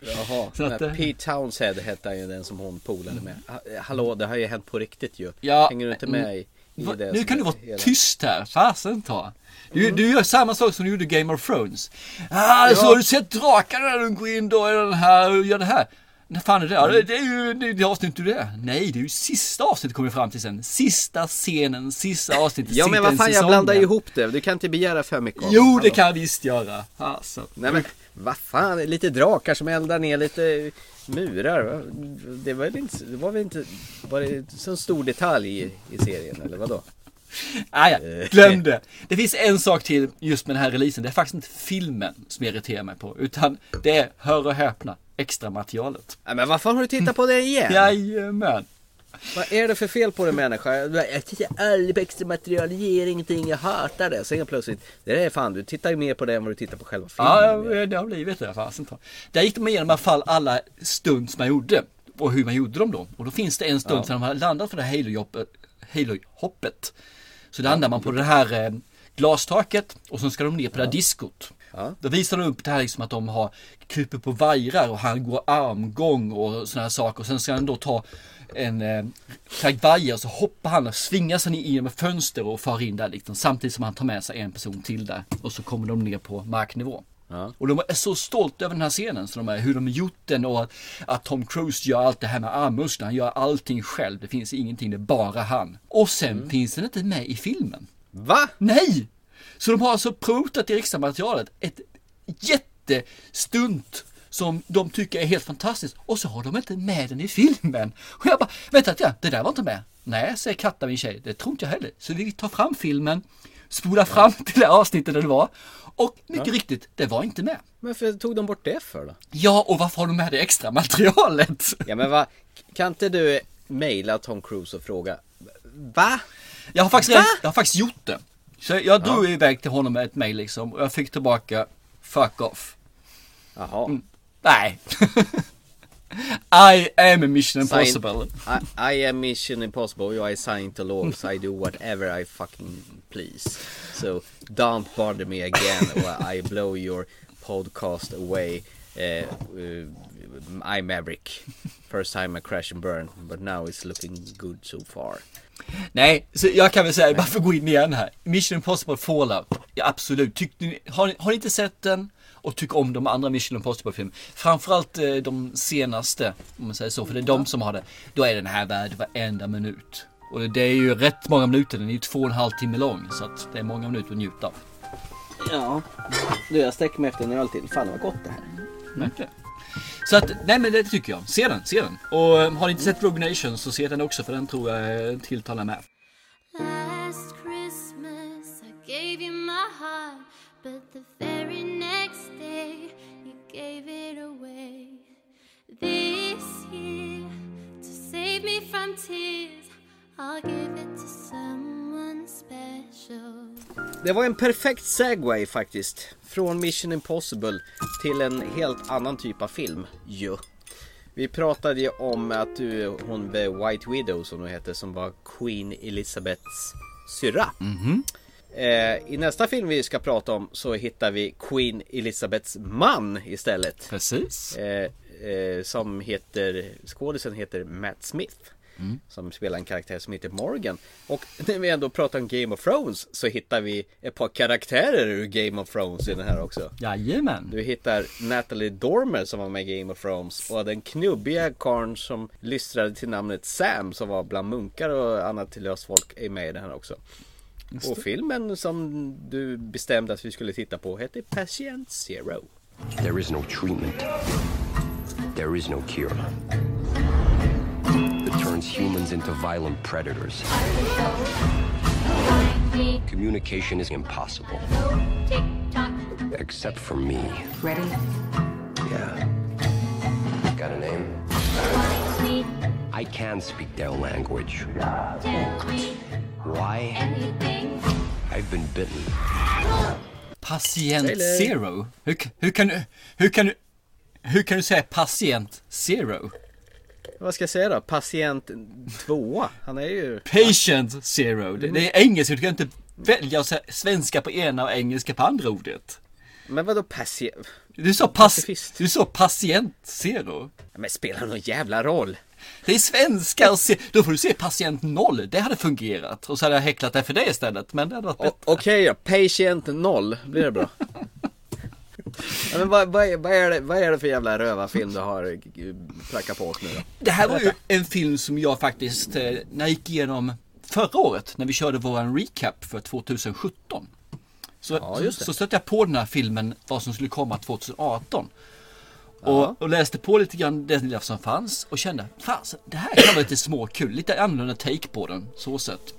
Jaha, Så att, eh, Pete Townsend hette han ju den som hon polade med. Ha- Hallå, det har ju hänt på riktigt ju. Ja, Hänger du inte med i, i Va, det? nu kan du vara hela- tyst här, fasen ta. Du, du gör samma sak som du gjorde i Game of Thrones. Ah, så har du sett drakarna när de går in då i den här och gör det här. När fan är det? Ja, det, det är ju det, det avsnitt du det. Nej, det är ju sista avsnittet kommer vi fram till sen. Sista scenen, sista avsnittet. Ja men vad fan jag blandar ihop det. Du kan inte begära för mycket av Jo, dem. det Hallå. kan jag visst göra. Alltså. Nej men vad fan, lite drakar som eldar ner lite murar. Det var väl inte, det var väl inte, var det så stor detalj i, i serien eller vadå? Ah, ja, glöm det. Det finns en sak till just med den här releasen. Det är faktiskt inte filmen som jag irriterar mig på. Utan det är, hör och häpna, extra materialet. Nej men vad fan har du tittat på det igen? Jajamän. Vad är det för fel på dig människa? Jag tittar aldrig på extra material, ger ingenting, jag hatar det. Sen plötsligt, det är fan, du tittar ju mer på det än vad du tittar på själva filmen. Ja, det har blivit det. Fasen ta. Där gick de igenom i alla fall alla stunts man gjorde. Och hur man gjorde dem då. Och då finns det en stund Ja. när de har landat för det här halo-hoppet. Så landar man på det här eh, glastaket och så ska de ner på det här diskot. Ja. Då visar de upp det här liksom att de har kryper på vajrar och han går armgång och sådana här saker. Och sen ska han då ta en eh, tagg och så hoppar han och svingar sig in genom ett fönster och far in där liksom. Samtidigt som han tar med sig en person till där. Och så kommer de ner på marknivå. Ja. Och de är så stolta över den här scenen, så de är, hur de har gjort den och att, att Tom Cruise gör allt det här med armmusklerna. Han gör allting själv, det finns ingenting, det är bara han. Och sen finns den inte med i filmen. Va? Nej! Så de har alltså protat i extra materialet ett jättestunt som de tycker är helt fantastiskt och så har de inte med den i filmen. Och jag bara, vänta ja, det där var inte med. Nej, säger Katta min tjej, det tror inte jag heller. Så vi tar fram filmen, spolar fram till det avsnittet där det var och mycket Ja. riktigt, det var inte med. Varför tog de bort det för då? Ja, och varför har de med det extra materialet? Ja men va, kan inte du mejla Tom Cruise och fråga Va? Jag har faktiskt, Va? jag har faktiskt gjort det. Så jag drog iväg till honom med ett mail liksom och jag fick tillbaka fuck off. Jaha. Nej. I am Mission Impossible. I, I am Mission Impossible, sign to laws, I do whatever I fucking please. So don't bother me again or I blow your podcast away. Uh, uh, I'm Maverick. First time I crash and burn, but now it's looking good so far. Nej, så jag kan väl säga, bara för att gå in igen här. Mission Impossible Fallout, ja, absolut. Tyckte ni, har, ni, har ni inte sett den? Och tycker om de andra Mission Impossible filmerna. Framförallt eh, de senaste, om man säger så, för det är de som har det. Då är den här värd varenda minut. Och det är ju rätt många minuter, den är ju två och en halv timme lång. Så att det är många minuter att njuta av. Ja, du jag sträcker mig efter en öl till. Fan vad gott det här. Verkligen. Så att, nej men det tycker jag. Se den, se den. Och eh, har ni inte sett Rogue Nation så se den också för den tror jag tilltalar med. Last Christmas I gave you my heart, but the very next day you gave it away. This year, to save me from tears, I'll give it to someone. Det var en perfekt segway faktiskt. Från Mission Impossible till en helt annan typ av film. ju. Vi pratade ju om att du, hon var White Widow som hon heter, som var Queen Elizabeths syrra. Eh, I nästa film vi ska prata om så hittar vi Queen Elizabeths man istället. Precis. Eh, eh, som heter, skådisen heter Matt Smith. Mm. Som spelar en karaktär som heter Morgan. Och när vi ändå pratar om Game of Thrones så hittar vi ett par karaktärer ur Game of Thrones i den här också. Jajamän. Du hittar Natalie Dormer som var med i Game of Thrones och den knubbiga karln som lystrade till namnet Sam som var bland munkar och annat löst folk är med i den här också. Och filmen som du bestämde att vi skulle titta på heter Patient Zero. There is no treatment. There is no cure. That turns humans into violent predators. Communication is impossible. Except for me. Ready? Yeah. Got a name? I can speak their language. Why? I've been bitten. Patient Eller- Zero? Hur, k- hur, kan du, hur, kan du, hur kan du säga Patient Zero? Vad ska jag säga då? Patient 2. Han är ju... Patient Zero. Det, det är engelska, du kan inte välja att säga svenska på ena och engelska på andra ordet. Men vadå patient? Du sa, Pacifist. du sa patient zero. Men spelar någon jävla roll? Det är svenska och se, då får du se patient noll. Det hade fungerat. Och så hade jag häcklat det för det istället. Men det hade varit bättre. Okej då, patient 0. Blir det bra? ja, men vad, vad, är, vad, är det, vad är det för jävla rövarfilm du har eh, prackat på oss nu då? Det här var ju en film som jag faktiskt, eh, när jag gick igenom förra året, när vi körde våran recap för 2017. Så, Ja, så stötte jag på den här filmen, vad som skulle komma 2018. Och, och läste på lite grann det lilla som fanns och kände, fan, det här kan vara lite småkul, lite annorlunda take på den, så sett.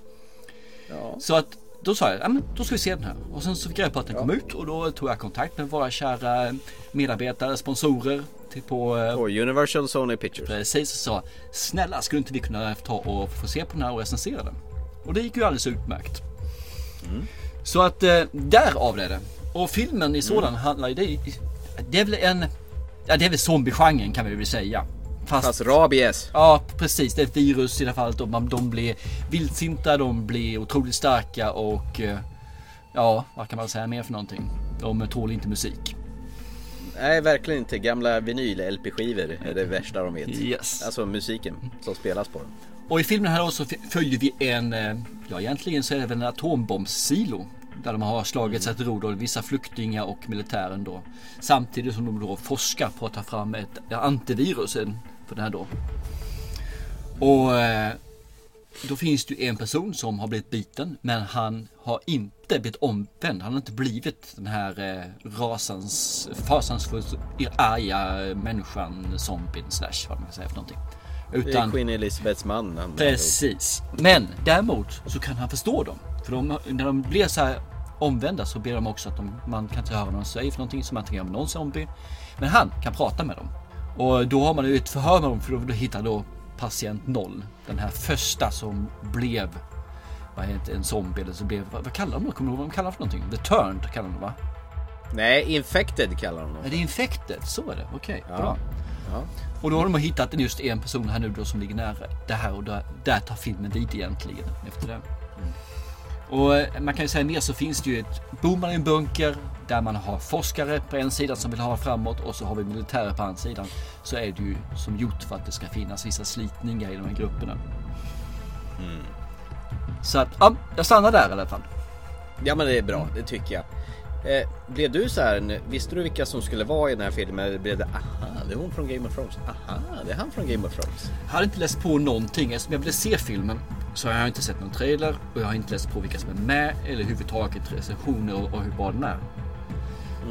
Ja. Så att då sa jag, ja men då ska vi se den här. Och sen så fick jag reda på att den kom ut och då tog jag kontakt med våra kära medarbetare, sponsorer till på eh, Och Universal Sony Pictures. Precis och sa Snälla skulle inte vi kunna ta och få se på den här och recensera den? Och det gick ju alldeles utmärkt. Så att eh, därav är det. Och filmen i sådan handlar ju, det, det är väl en, ja det är väl zombiegenren kan vi väl säga. Fast, Fast rabies. ja precis, det är ett virus i det här fallet och man, de blir vildsinta, de blir otroligt starka och eh, ja, vad kan man säga mer för någonting? De tål inte musik. Nej, verkligen inte. Gamla vinyl-LP-skivor är det värsta de vet. Yes. Alltså musiken som spelas på dem. Och i filmen här f- följer vi en, eh, ja egentligen så är det väl en atombombssilo. Där de har slagit sig till ro vissa flyktingar och militären då. Samtidigt som de då forskar på att ta fram ett antivirus eh, för den här då. Och eh, då finns det ju en person som har blivit biten men han har inte blivit omvänd. Han har inte blivit den här eh, rasans, fasansfullt arga människan, zombien slash vad man ska säga för någonting. Det Utan Queen Elizabeths man. Precis. Men däremot så kan han förstå dem. För de, när de blir så här omvända så ber de också att de, man kan inte höra vad de säger för någonting som kan göra med någon zombie. Men han kan prata med dem. Och då har man ju ett förhör med dem för då, då hittar då patient noll. Den här första som blev vad heter en zombie eller så blev, vad, vad kallar de det? Kommer du ihåg vad de kallar för någonting? The turned kallar de va? Nej, Infected kallar de Är dem. det infected? Så är det, okej. Ja. Bra. Ja. Och då har de hittat just en person här nu då som ligger nära det här och där, där tar filmen vid egentligen efter det. Och eh, man kan ju säga mer så finns det ju ett, bor man i en bunker där man har forskare på en sida som vill ha framåt och så har vi militärer på andra sidan. Så är det ju som gjort för att det ska finnas vissa slitningar i de här grupperna. Så att, ja, jag stannar där i alla fall. Ja men det är bra, det tycker jag. Eh, blev du så här, visste du vilka som skulle vara i den här filmen? Eller blev det, aha, det är hon från Game of Thrones. Aha, det är han från Game of Thrones. Jag hade inte läst på någonting. Eftersom jag ville se filmen så har jag inte sett någon trailer och jag har inte läst på vilka som är med eller överhuvudtaget recensioner och, och hur bra den är.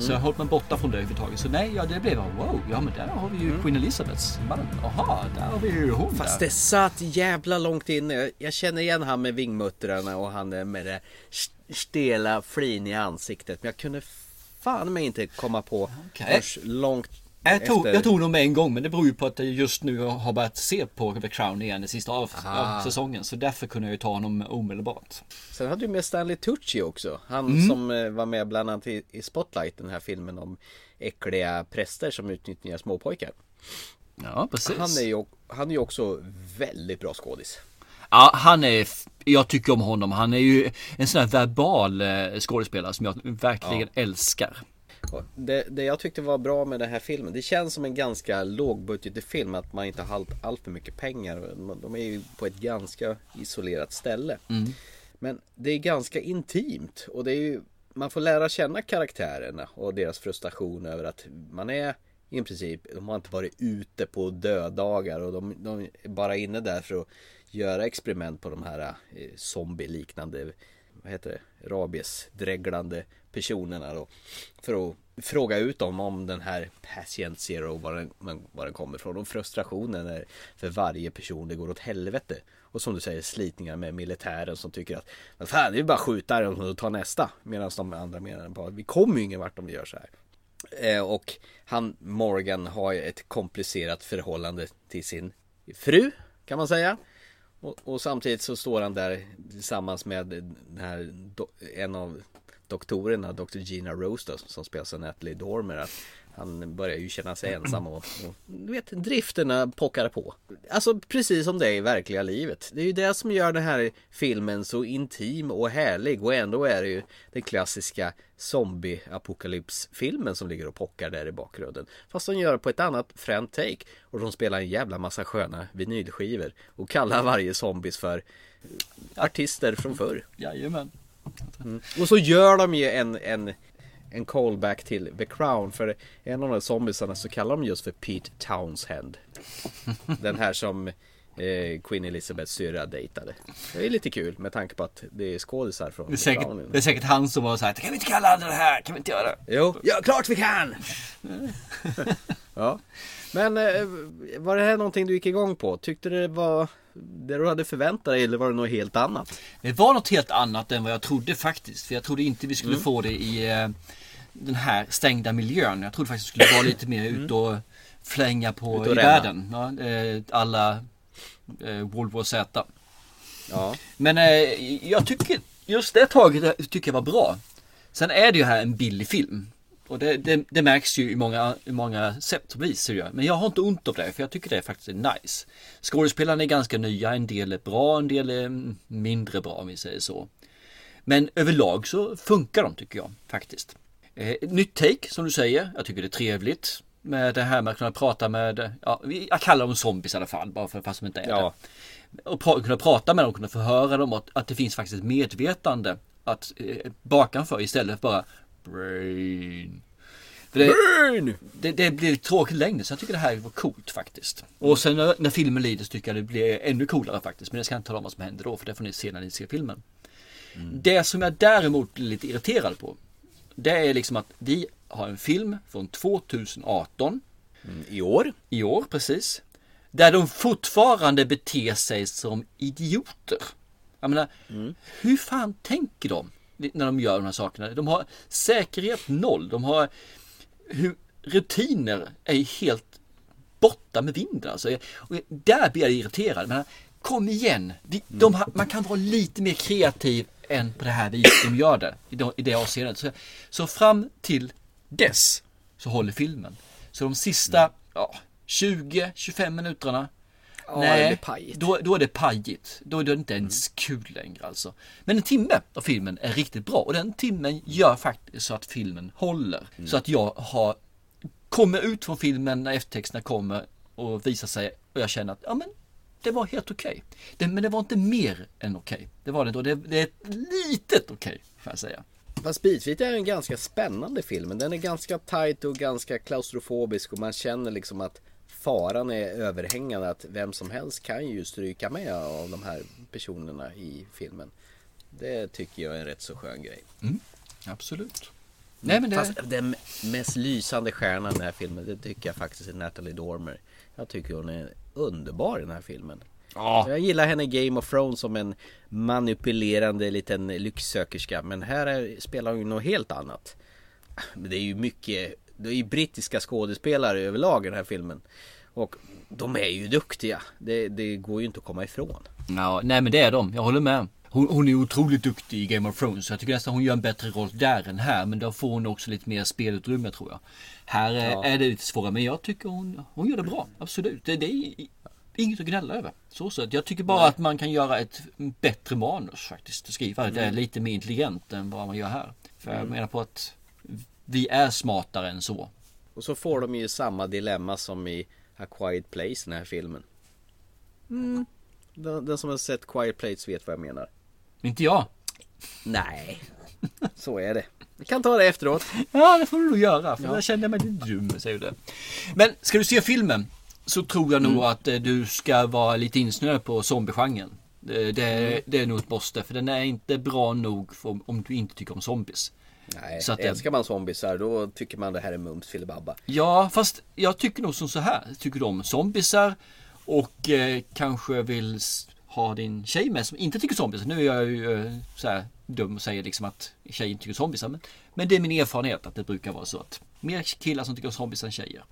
Så jag har hållit mig borta från det överhuvudtaget. Så nej, ja, det blev bara wow, ja men där har vi ju Queen Elizabeths man. Jaha, där har vi ju hon Fast där. det satt jävla långt inne. Jag känner igen han med vingmuttrarna och han med det st- stela flin i ansiktet. Men jag kunde fan mig inte komma på först långt Jag tog, efter. jag tog nog med en gång men det beror ju på att jag just nu har börjat se på The Crown igen, den sista av, av säsongen. Så därför kunde jag ju ta honom omedelbart. Sen hade du med Stanley Tucci också. Han Mm. som eh, var med bland annat i, i Spotlight, den här filmen om äckliga präster som utnyttjar småpojkar. Ja, precis. Han är ju, han är ju också väldigt bra skådis. Ja, han är, jag tycker om honom. Han är ju en sån här verbal eh, skådespelare som jag verkligen älskar. Och Det, det jag tyckte var bra med den här filmen, det känns som en ganska lågbudgetig film att man inte har allt, allt för mycket pengar. De är ju på ett ganska isolerat ställe. Mm. Men det är ganska intimt och det är ju, man får lära känna karaktärerna och deras frustration över att man är i princip, de har inte varit ute på döddagar och de, de är bara inne där för att göra experiment på de här eh, zombie-liknande, vad heter det, rabiesdreglande personerna då. För att fråga ut dem om den här patient zero, var den, var den kommer ifrån. Och frustrationen är för varje person det går åt helvete. Och som du säger slitningar med militären som tycker att vad fan det är bara att skjuta dem och ta nästa. Medan de andra menar på att vi kommer ju ingen vart om vi gör så här. Eh, och han Morgan har ju ett komplicerat förhållande till sin fru kan man säga. Och, och samtidigt så står han där tillsammans med den här en av doktorerna, Dr. Gina Rose då, som spelas av Natalie Dormer. Att han börjar ju känna sig ensam och, och du vet, drifterna pockar på. Alltså precis som det är i verkliga livet. Det är ju det som gör den här filmen så intim och härlig och ändå är det ju den klassiska zombie-apokalypsfilmen som ligger och pockar där i bakgrunden. Fast de gör det på ett annat fränt take och de spelar en jävla massa sköna vinylskivor och kallar varje zombies för artister från förr. Jajamän. Mm. Och så gör de ju en, en, en callback till The Crown för en av de här zombiesarna så kallar de just för Pete Townsend. Den här som eh, Queen Elizabeths syrra dejtade. Det är lite kul med tanke på att det är skådisar från Det är, The säkert, Crown. det är säkert han som har sagt kan vi inte kalla det här? Kan vi inte göra det? Jo, ja klart vi kan! ja. Men eh, var det här någonting du gick igång på? Tyckte du det var det du hade förväntat dig eller var det något helt annat? Det var något helt annat än vad jag trodde faktiskt. För jag trodde inte vi skulle Mm. få det i eh, den här stängda miljön. Jag trodde faktiskt det skulle vara lite mer ut och flänga på i världen. Ja, eh, alla eh, World War Z. Ja. Men jag tycker just det taget tycker jag var bra. Sen är det ju här en billig film. Och det, det, det märks ju i många, i många sätt och vis. Men jag har inte ont av det för jag tycker det faktiskt är nice. Skådespelarna är ganska nya, en del är bra, en del är mindre bra om vi säger så. Men överlag så funkar de tycker jag faktiskt. Eh, nytt take som du säger, jag tycker det är trevligt. Med det här med att kunna prata med, ja, jag kallar dem zombies i alla fall, bara för fast de inte är Ja. det. Och pra, kunna prata med dem, kunna förhöra dem att, att det finns faktiskt ett medvetande att eh, bakanför istället för bara brain. Det, det, det blir tråkigt längre så jag tycker det här var coolt faktiskt. Och sen när, när filmen lider så tycker jag det blir ännu coolare faktiskt. Men jag ska inte tala om vad som händer då för det får ni se när ni ser filmen. Det som jag däremot blir lite irriterad på. Det är liksom att vi har en film från 2018. I år? I år, precis. Där de fortfarande beter sig som idioter. Jag menar, hur fan tänker de när de gör de här sakerna? De har säkerhet noll. De har hur rutiner är helt borta med vinden. Alltså. Och där blir jag irriterad. Men kom igen, De, de, har- man kan vara lite mer kreativ än på det här viset de gör det. I det, i det avseendet. Så, så fram till dess så håller filmen. Så de sista ja, 20-25 minuterna. Ja, det blir pajigt. då, då är det pajigt. Då är det inte ens kul längre alltså. Men en timme av filmen är riktigt bra och den timmen gör faktiskt så att filmen håller. Så att jag har kommer ut från filmen när eftertexterna kommer och visar sig och jag känner att ja men det var helt okej. Det, men det var inte mer än okej. Det var det och det, det är ett litet okej får jag säga. Fast bitvis är en ganska spännande film. Den är ganska tight och ganska klaustrofobisk och man känner liksom att faran är överhängande att vem som helst kan ju stryka med av de här personerna i filmen. Det tycker jag är en rätt så skön grej. Absolut. Nej men det... Fast den mest lysande stjärnan i den här filmen det tycker jag faktiskt är Natalie Dormer. Jag tycker hon är underbar i den här filmen. Ja. Jag gillar henne i Game of Thrones som en manipulerande liten lycksökerska men här är, spelar hon ju något helt annat. Det är ju mycket, det är ju brittiska skådespelare överlag i den här filmen. Och de är ju duktiga. Det, det går ju inte att komma ifrån. Ja, nej men det är de, jag håller med. Hon, hon är otroligt duktig i Game of Thrones. Jag tycker nästan hon gör en bättre roll där än här. Men då får hon också lite mer spelutrymme tror jag. Här eh, Ja. är det lite svårare. Men jag tycker hon, hon gör det bra. Absolut. Det, det är inget att gnälla över. Så sett. Jag tycker bara att man kan göra ett bättre manus faktiskt. Skriva det är Mm. lite mer intelligent än vad man gör här. För jag Mm. menar på att vi är smartare än så. Och så får de ju samma dilemma som i A Quiet Place, den här filmen. Mm. Den, den som har sett Quiet Place vet vad jag menar. Inte jag. Nej, så är det. Vi kan ta det efteråt. Ja, det får du nog göra. För Ja. jag känner mig lite dum, säger du det. Men ska du se filmen så tror jag nog Mm. att eh, du ska vara lite insnöad på zombiegenren. Det, det, Mm. det är nog ett måste, för den är inte bra nog för, om du inte tycker om zombies. Nej, Så att älskar man zombiesar då tycker man det här är mums filibabba. Ja, fast jag tycker nog som så här. Tycker du om zombiesar och eh, kanske vill ha din tjej med som inte tycker zombies. Nu är jag ju eh, så här dum och säger liksom att tjejer inte tycker zombiesar. Men, men det är min erfarenhet att det brukar vara så att mer killar som tycker om zombies än tjejer.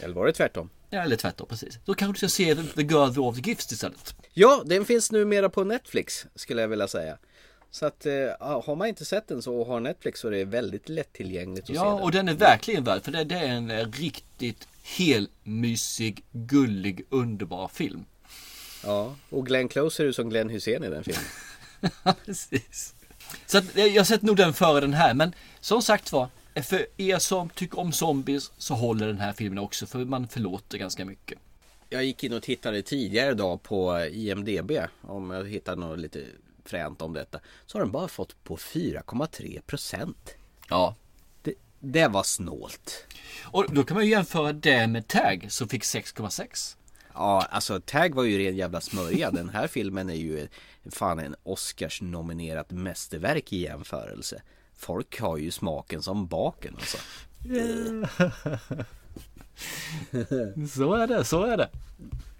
Eller var det tvärtom? Ja, eller tvärtom precis. Då kanske du ska se The The Girl with All the Gifts istället. Ja, den finns numera på Netflix skulle jag vilja säga. Så att eh, har man inte sett den så och har Netflix så är det väldigt lättillgängligt att se Ja, och den är verkligen värd för det, det är en eh, riktigt helmysig, gullig, underbar film. Ja, och Glenn Close ser ut som Glenn Hussein i den filmen. Precis. Så att, eh, jag har sett nog den före den här, men som sagt var, för er som tycker om zombies så håller den här filmen också, för man förlåter ganska mycket. Jag gick in och tittade tidigare idag på IMDB om jag hittade något lite fränt om detta. Så har den bara fått på 4,3 procent. Ja. Det, det var snålt. Och då kan man ju jämföra det med Tag som fick 6,6. Ja, alltså Tag var ju ren jävla smörja. Den här filmen är ju fan en Oscars nominerat mästerverk i jämförelse. Folk har ju smaken som baken alltså. så är det, så är det.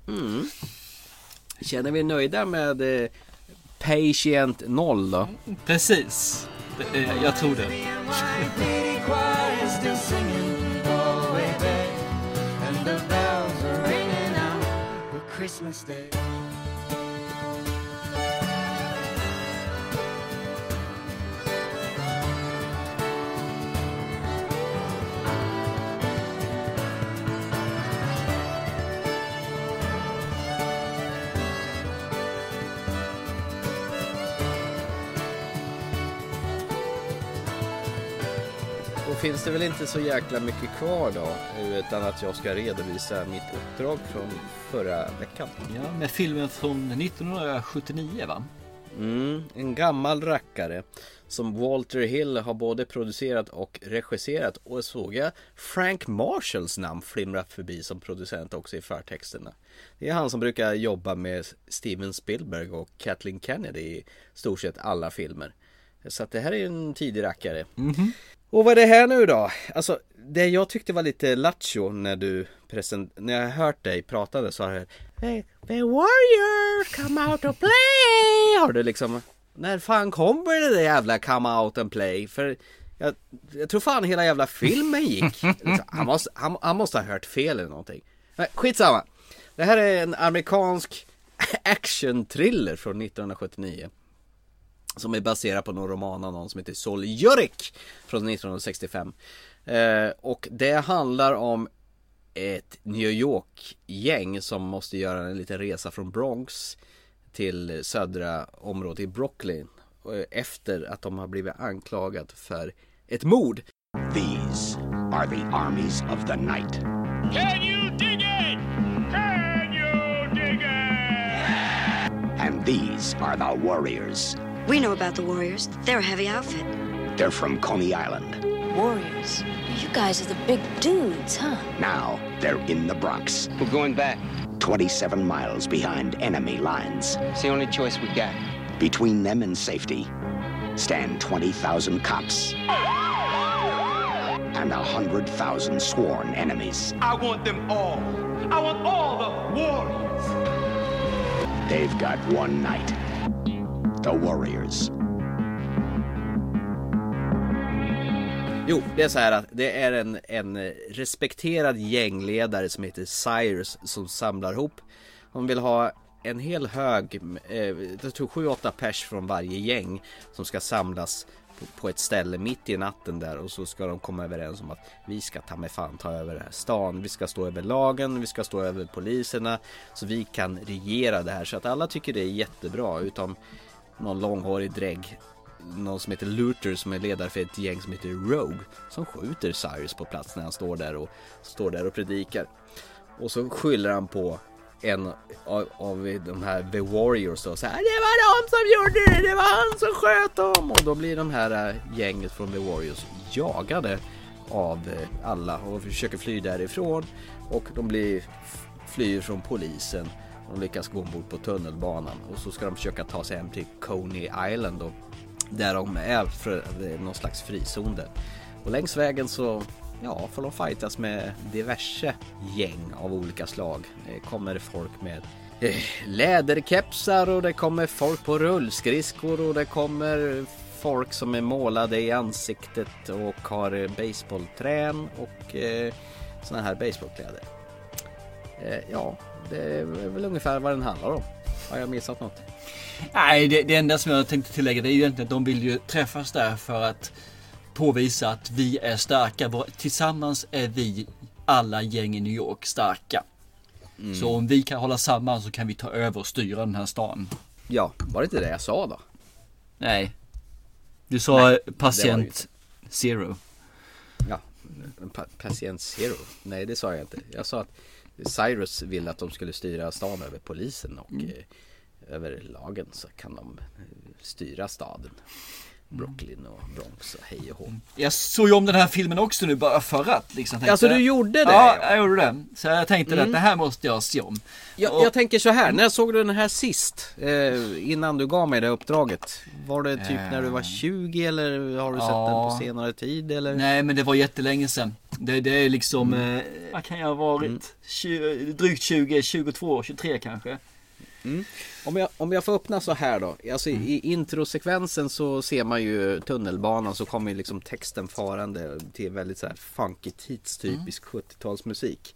Mm. Känner vi nöjda med eh, Patient 0 då? Precis. Det, jag tror det. Christmas Day. Finns det väl inte så jäkla mycket kvar då utan att jag ska redovisa mitt uppdrag från förra veckan. Ja, med filmen från 1979 va? Mm, en gammal rackare som Walter Hill har både producerat och regisserat och såg jag Frank Marshalls namn flimra förbi som producent också i förtexterna. Det är han som brukar jobba med Steven Spielberg och Kathleen Kennedy i stort sett alla filmer. Så att det här är en tidig rackare. Och vad är det här nu då? Alltså det jag tyckte var lite lattjo när du present... när jag hört dig prata så har jag hey, The Warriors come out to play! Har du liksom När fan kommer det där jävla come out and play? För jag, jag tror fan hela jävla filmen gick. Liksom, han, måste, han, han måste ha hört fel eller någonting. Nej, skitsamma. Det här är en amerikansk action-thriller från 1979. Som är baserad på någon roman av någon som heter Sol Jurek från 1965. Eh, och det handlar om ett New York-gäng som måste göra en liten resa från Bronx till södra området i Brooklyn eh, efter att de har blivit anklagat för ett mord. These are the armies of the night. Can you dig it? Can you dig it? And these are the warriors. We know about the Warriors. They're a heavy outfit. They're from Coney Island. Warriors? You guys are the big dudes, huh? Now they're in the Bronx. We're going back. 27 miles behind enemy lines. It's the only choice we got. Between them and safety stand 20,000 cops and 100,000 sworn enemies. I want them all. I want all the warriors. They've got one night. The Warriors. Jo, det är så här att det är en, en respekterad gängledare som heter Cyrus som samlar ihop. De vill ha en hel hög, eh, jag tror 7-8 pers från varje gäng som ska samlas på, på ett ställe mitt i natten där och så ska de komma överens om att vi ska ta med fan ta över den här stan. Vi ska stå över lagen, vi ska stå över poliserna så vi kan regera det här så att alla tycker det är jättebra utom någon långhårig drägg någon som heter Luther som är ledare för ett gäng som heter Rogue som skjuter Cyrus på plats när han står där och står där och predikar. Och så skyller han på en av, av de här The Warriors då, så här, ah, det var de som gjorde det, det var han som sköt dem. Och då blir de här eh, gänget från The Warriors jagade av eh, alla och försöker fly därifrån. Och de blir flyr från polisen de lyckas gå ombord på tunnelbanan och så ska de försöka ta sig hem till Coney Island då där de är för någon slags frizon där. Och längs vägen så ja, får de fightas med diverse gäng av olika slag. Det kommer folk med eh, läderkepsar och det kommer folk på rullskridskor och det kommer folk som är målade i ansiktet och har eh, baseballträn och eh, såna här baseballkläder. Eh, ja, det är väl ungefär vad den handlar om. Har jag missat något? Nej, det, det enda som jag tänkte tillägga det är ju egentligen att de vill ju träffas där för att påvisa att vi är starka. Tillsammans är vi alla gäng i New York starka. Mm. Så om vi kan hålla samman så kan vi ta över och styra den här stan. Ja, var det inte det jag sa då? Nej. Du sa Nej, patient zero. Ja, pa patient zero. Nej, det sa jag inte. Jag sa att Cyrus ville att de skulle styra stan över polisen och mm. eh, över lagen så kan de eh, styra staden. Brooklyn och Bronx och hej och hå. Jag såg ju om den här filmen också nu bara för att liksom. Tänkte, alltså du gjorde det? Ja, jag gjorde det. Så jag tänkte mm. att det här måste jag se om. Jag, och, jag tänker så här, när såg du den här sist? Eh, innan du gav mig det uppdraget? Var det typ eh, när du var 20 eller har du ja, sett den på senare tid eller? Nej men det var jättelänge sedan. Det, det är liksom, mm. eh, vad kan jag ha varit? Mm. 20, drygt 20, 22, 23 kanske. Mm. Om, jag, om jag får öppna så här då. Alltså mm. i introsekvensen så ser man ju tunnelbanan så kommer ju liksom texten farande till väldigt så här funky tidstypisk mm. 70-talsmusik.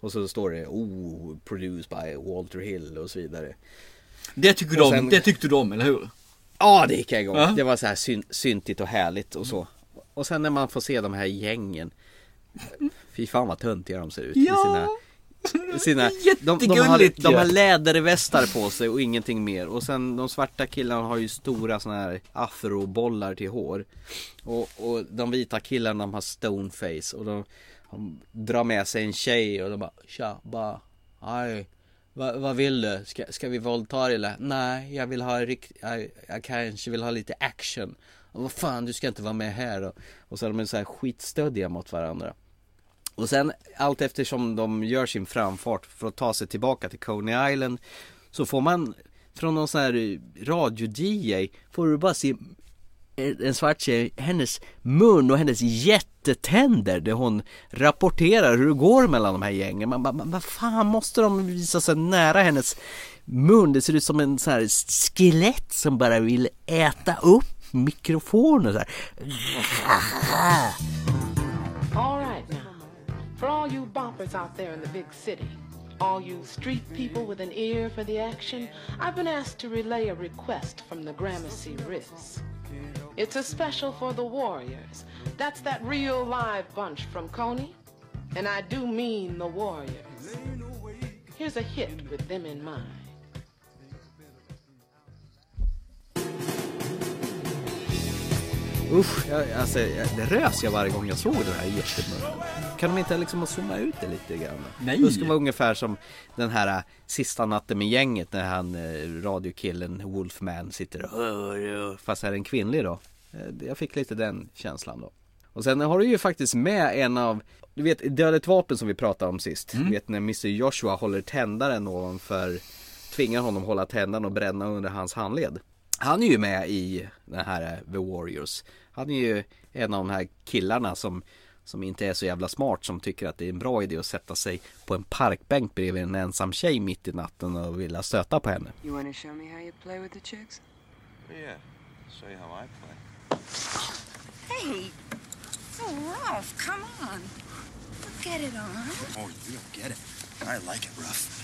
Och så står det oh, produced by Walter Hill och så vidare. Det tycker du om, det tyckte om, eller hur? Ja, det gick jag igång. Ja. Det var så här syn, syntigt och härligt och så. Och sen när man får se de här gängen. Fy fan vad töntiga de ser ut ja. i sina sina, de, de, har, de har lädervästar på sig och ingenting mer. Och sen de svarta killarna har ju stora såna här afrobollar till hår. Och, och de vita killarna de har stoneface och de, de drar med sig en tjej och de bara Tja, bara vad, vad vill du? Ska, ska vi våldta dig eller? Nej, jag vill ha rikt... Jag, jag kanske vill ha lite action. Och vad fan, du ska inte vara med här och, och så är de så här skitstöddiga mot varandra och sen allt eftersom de gör sin framfart för att ta sig tillbaka till Coney Island Så får man från någon sån här radio-DJ Får du bara se en svart tjej, hennes mun och hennes jättetänder där hon rapporterar hur det går mellan de här gängen. Man bara, vad fan måste de visa sig nära hennes mun? Det ser ut som en sån här skelett som bara vill äta upp mikrofonen så här. For all you boppers out there in the big city, all you street people with an ear for the action, I've been asked to relay a request from the Gramercy Riffs. It's a special for the Warriors. That's that real live bunch from Coney. And I do mean the Warriors. Here's a hit with them in mind. Usch, jag, alltså, jag, det rös jag varje gång jag såg den här jättemörken. Kan de inte liksom zooma ut det lite grann? Nej. Det ska vara ungefär som den här äh, sista natten med gänget när han äh, radiokillen Wolfman sitter och fast är en kvinnlig då. Eh, Jag fick lite den känslan då. Och sen har du ju faktiskt med en av du vet dödligt vapen som vi pratade om sist. Du vet när Mr Joshua håller tändaren ovanför Tvingar honom hålla tändaren och bränna under hans handled. Han är ju med i den här eh, The Warriors. Han är ju en av de här killarna som som inte är så jävla smart som tycker att det är en bra idé att sätta sig på en parkbänk bredvid en ensam tjej mitt i natten och vilja stöta på henne. You want to show me how you play with the chicks? Yeah, show you how I play. Hey, so rough. Come on. Look at it on. Oh, you don't get it. I like it rough.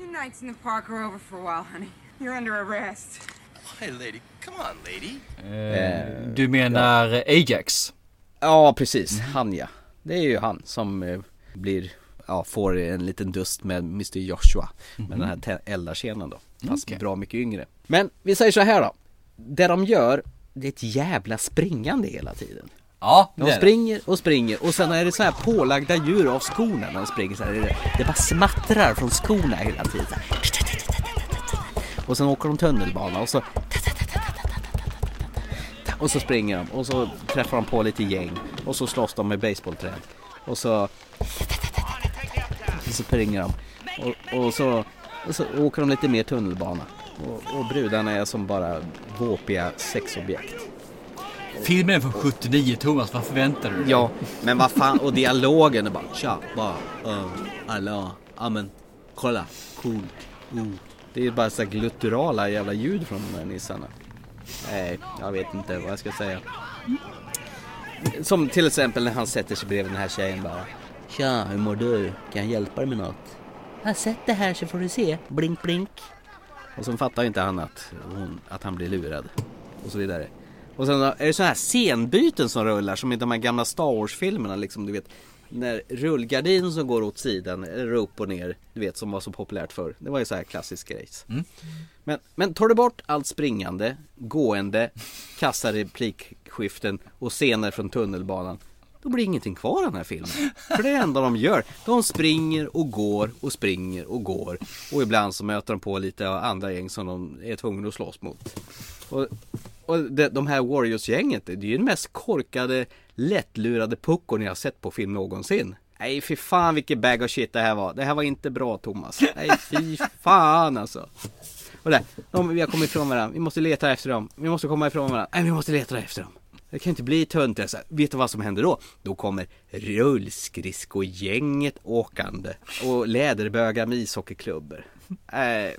Your nights in the park are over for a while, honey. You're under arrest. Hey, lady. Come on, lady. Eh, du menar Ajax? Ja, precis. Han ja. Det är ju han som eh, blir, ja, får en liten dust med Mr Joshua. Med den här te- eldarscenen då. Fast Okej. bra mycket yngre. Men vi säger så här då. Det de gör, det är ett jävla springande hela tiden. Ja, De det är det. springer och springer och sen är det så här pålagda djur av skorna när de springer så här. Det, det bara smattrar från skorna hela tiden. Så här. Och sen åker de tunnelbana och så och så springer de och så träffar de på lite gäng och så slåss de med baseballträd och så och så springer de och, och, så, och så åker de lite mer tunnelbana och, och brudarna är som bara våpiga sexobjekt. Filmen är från 79 Thomas, vad förväntar du dig? Ja, men vad fan, och dialogen är bara tja, bara, uh, alla, amen, kolla, cool, uh. Det är bara så glutturala jävla ljud från de här nissarna. Nej, jag vet inte vad jag ska säga. Som till exempel när han sätter sig bredvid den här tjejen bara. Tja, hur mår du? Kan jag hjälpa dig med något? Ja, sätt det här så får du se. Blink, blink. Och så fattar ju inte han att, hon, att han blir lurad. Och så vidare. Och sen är det så här scenbyten som rullar som i de här gamla Star Wars-filmerna liksom du vet När rullgardinen som går åt sidan eller upp och ner Du vet som var så populärt förr. Det var ju så här klassisk grejs men, men tar du bort allt springande, gående, kassa replikskiften och scener från tunnelbanan Då blir ingenting kvar av den här filmen. För det är det enda de gör. De springer och går och springer och går. Och ibland så möter de på lite andra gäng som de är tvungna att slåss mot. Och, och de, de här Warriors-gänget, det är ju den mest korkade, lättlurade puckon jag har sett på film någonsin. Nej fy fan vilken bag of shit det här var. Det här var inte bra Thomas. Nej fy fan alltså. Och där, de, vi har kommit ifrån varandra. Vi måste leta efter dem. Vi måste komma ifrån varandra. Nej vi måste leta efter dem. Det kan inte bli töntigare alltså. Vet du vad som händer då? Då kommer rullskridskogänget åkande och läderbögar med ishockeyklubbor. Nej,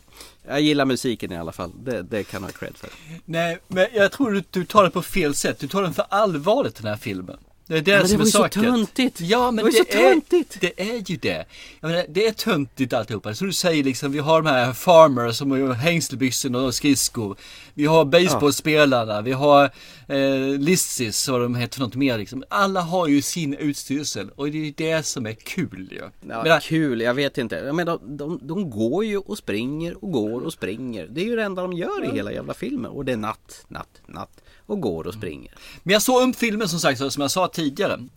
jag gillar musiken i alla fall. Det, det kan jag ha cred för. Nej, men jag tror du, du tar det på fel sätt. Du tar den för allvarligt den här filmen. Det är det men det som var är ju så saken. töntigt. Ja, men Det var det, så är, töntigt. det är ju det. Jag menar, det är töntigt alltihopa. Som du säger liksom, vi har de här farmers som har hängselbyxor och skridskor. Vi har baseballspelarna, vi har eh, lissis och de heter för något mer liksom. Alla har ju sin utstyrsel och det är ju det som är kul ju. Ja, Men- kul, jag vet inte. Jag menar, de, de, de går ju och springer och går och springer. Det är ju det enda de gör i hela jävla filmen. Och det är natt, natt, natt. Och går och springer. Men jag såg om filmen som sagt, som jag sa tidigare.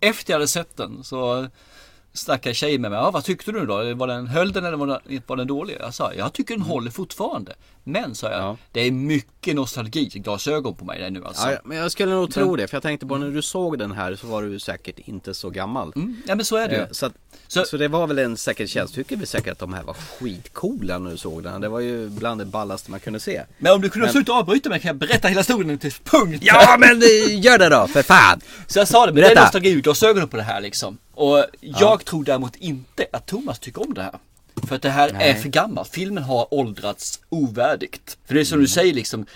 Efter jag hade sett den så snackade tjejen med mig. Ja, vad tyckte du då? Var den, höll den eller var den, var den dålig? Jag sa, jag tycker den håller fortfarande. Men, sa jag, det är mycket nostalgiglasögon på mig nu alltså. Ja, men jag skulle nog tro det. För jag tänkte på när du såg den här så var du säkert inte så gammal. Ja men så är det ju. Eh, Så, att, så, det var väl en säker känsla. Tycker vi säkert att de här var skitcoola när du såg den. Det var ju bland det ballaste man kunde se. Men om du kunde Men- sluta avbryta mig kan jag berätta hela historien till punkt. Ja men eh, gör det då, för fan! Så jag sa det, men det är Berätta. nostalgiglasögonen på det här liksom. Och jag tror däremot inte att Thomas tycker om det här. För att det här är Nej. för gammalt. Filmen har åldrats ovärdigt. För det är som du säger liksom,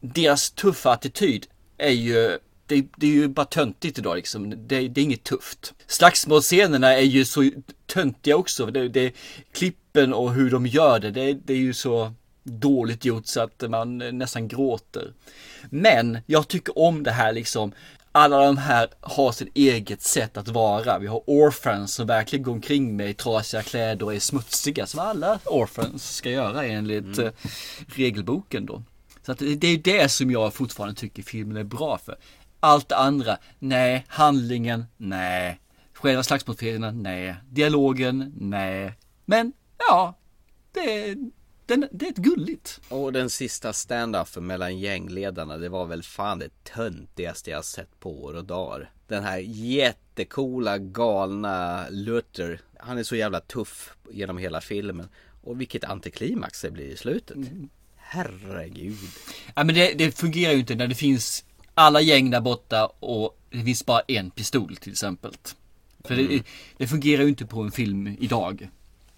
deras tuffa attityd är ju det, det är ju bara töntigt idag liksom. Det, det är inget tufft. Slagsmålscenerna är ju så töntiga också. Det, det, klippen och hur de gör det, det, det är ju så dåligt gjort så att man nästan gråter. Men jag tycker om det här liksom alla de här har sitt eget sätt att vara. Vi har orphans som verkligen går omkring med trasiga kläder och är smutsiga som alla orphans ska göra enligt mm. regelboken då. Så att det är det som jag fortfarande tycker filmen är bra för. Allt det andra, nej. Handlingen, nej. Själva slagsmålsscenerna, nej. Dialogen, nej. Men, ja. Det den, det är ett gulligt. Och den sista stand-upen mellan gängledarna det var väl fan det töntigaste jag sett på år och dagar. Den här jättekola galna Luther. Han är så jävla tuff genom hela filmen. Och vilket antiklimax det blir i slutet. Mm. Herregud. Ja men det, det fungerar ju inte när det finns alla gäng där borta och det finns bara en pistol till exempel. För mm. det, det fungerar ju inte på en film idag.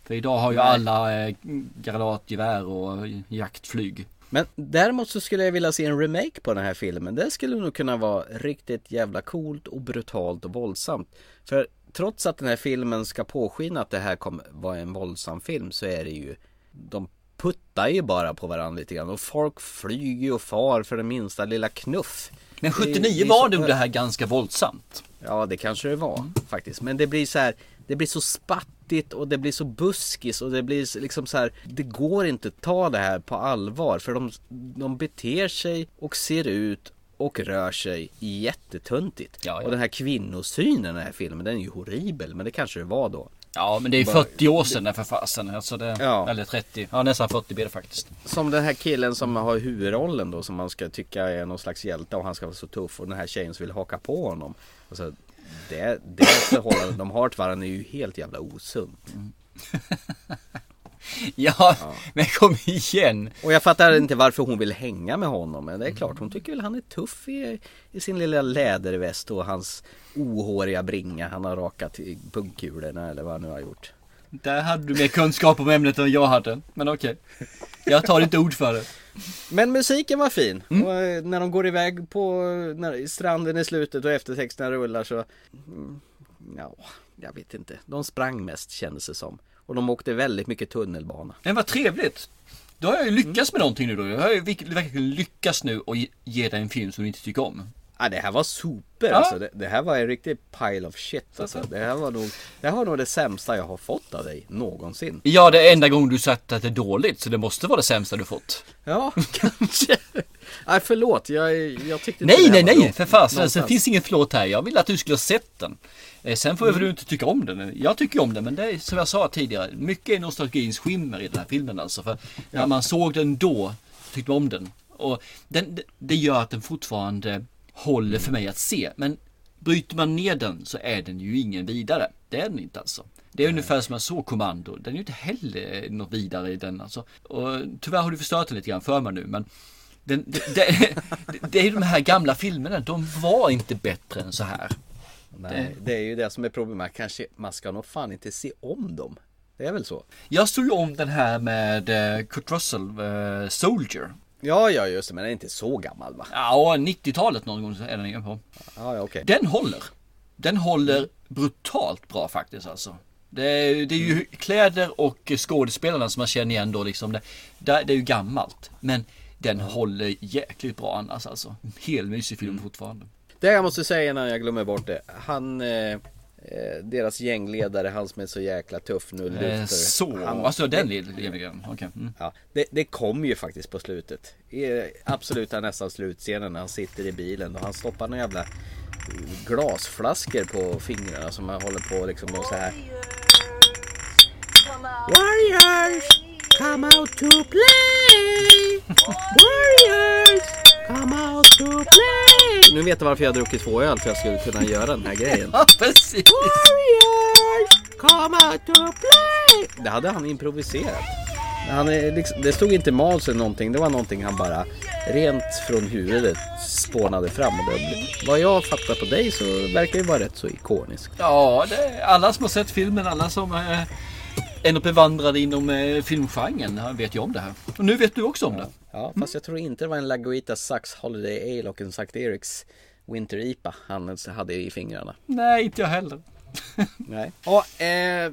För idag har ju Nej. alla eh, granatgevär och jaktflyg. Men däremot så skulle jag vilja se en remake på den här filmen. Det skulle nog kunna vara riktigt jävla coolt och brutalt och våldsamt. För trots att den här filmen ska påskina att det här kommer vara en våldsam film så är det ju De puttar ju bara på varandra lite grann och folk flyger och far för den minsta lilla knuff. Men 79 det, det var nog det här ganska våldsamt. Ja det kanske det var mm. faktiskt. Men det blir så här Det blir så spatt fattigt och det blir så buskis och det blir liksom så här Det går inte att ta det här på allvar för de, de beter sig och ser ut och rör sig jättetuntigt. Ja, ja. Och den här kvinnosynen i den här filmen den är ju horribel men det kanske det var då. Ja men det är 40 år sedan för fasen. Alltså det, ja. Eller 30. Ja nästan 40 blir det faktiskt. Som den här killen som har huvudrollen då som man ska tycka är någon slags hjälte och han ska vara så tuff och den här tjejen som vill haka på honom. Alltså, det, det förhållandet de har till varandra är ju helt jävla osunt. Mm. ja, ja, men kom igen. Och jag fattar inte varför hon vill hänga med honom. Men det är klart, hon tycker väl han är tuff i, i sin lilla läderväst och hans ohåriga bringa. Han har rakat i pungkulorna eller vad han nu har gjort. Där hade du mer kunskap om ämnet än jag hade. Men okej. Okay. Jag tar ditt ord för det. Men musiken var fin. Mm. Och eh, när de går iväg på när stranden i slutet och eftertexterna rullar så mm, Ja, jag vet inte. De sprang mest kändes det som. Och de åkte väldigt mycket tunnelbana. Men vad trevligt. Då har jag ju lyckats med någonting nu då. Jag har ju verkligen lyckats nu och ge dig en film som du inte tycker om. Ja, det här var super ja. alltså. Det, det, här var en riktig pile of shit alltså. Det här var nog Det här var nog det sämsta jag har fått av dig någonsin. Ja, det är enda gången du sagt att det är dåligt. Så det måste vara det sämsta du fått. Ja, kanske. Nej, förlåt. Jag, jag tyckte inte Nej, nej, nej. För fasen. Det finns ingen förlåt här. Jag ville att du skulle ha sett den. Eh, sen får mm. du inte tycka om den. Jag tycker om den, men det är som jag sa tidigare. Mycket är nostalgins skimmer i den här filmen alltså. För när ja. man såg den då tyckte man om den. Och den, det gör att den fortfarande håller för mig att se. Men bryter man ner den så är den ju ingen vidare. Det är den inte alltså. Det är Nej. ungefär som jag såg Kommando. Den är ju inte heller något vidare i den alltså. Och tyvärr har du förstört den lite grann för mig nu men den, det, det, det är ju de här gamla filmerna, de var inte bättre än så här. Nej, det är ju det som är problemet. Kanske man ska nog fan inte se om dem. Det är väl så. Jag såg ju om den här med eh, Kurt Russell, uh, Soldier. Ja, ja just det, men den är inte så gammal va? Ja, 90-talet någon gång är den på. Ja, ja, okay. Den håller. Den håller brutalt bra faktiskt alltså. Det är, det är ju kläder och skådespelarna som man känner igen då liksom. Det, det, är ju gammalt. Men den mm. håller jäkligt bra annars alltså. Helt mysig film mm. fortfarande. Det jag måste säga innan jag glömmer bort det. Han Eh, deras gängledare, han som är så jäkla tuff nu, Luther. Eh, så, han, alltså den ledaren, okej. Okay. Mm. Ja, det, det kom ju faktiskt på slutet. I absoluta nästan slutscenen när han sitter i bilen och han stoppar några jävla glasflaskor på fingrarna som han håller på liksom och så här. Warriors, come out to play! Warriors, come out to play! Nu vet jag varför jag har druckit två öl för jag skulle kunna göra den här grejen. Ja, precis! Warriors, come out to play! Det hade han improviserat. Han är liksom, det stod inte manus eller någonting, det var någonting han bara rent från huvudet spånade fram. Och det, vad jag fattar på dig så verkar det vara rätt så ikoniskt. Ja, det, alla som har sett filmen, alla som eh, är något bevandrade inom eh, filmgenren vet ju om det här. Och nu vet du också om ja. det. Ja, fast jag tror inte det var en Laguita Sax Holiday Ale och en Sankt Eriks Winter IPA han hade i fingrarna. Nej, inte jag heller. Nej. Ja, eh,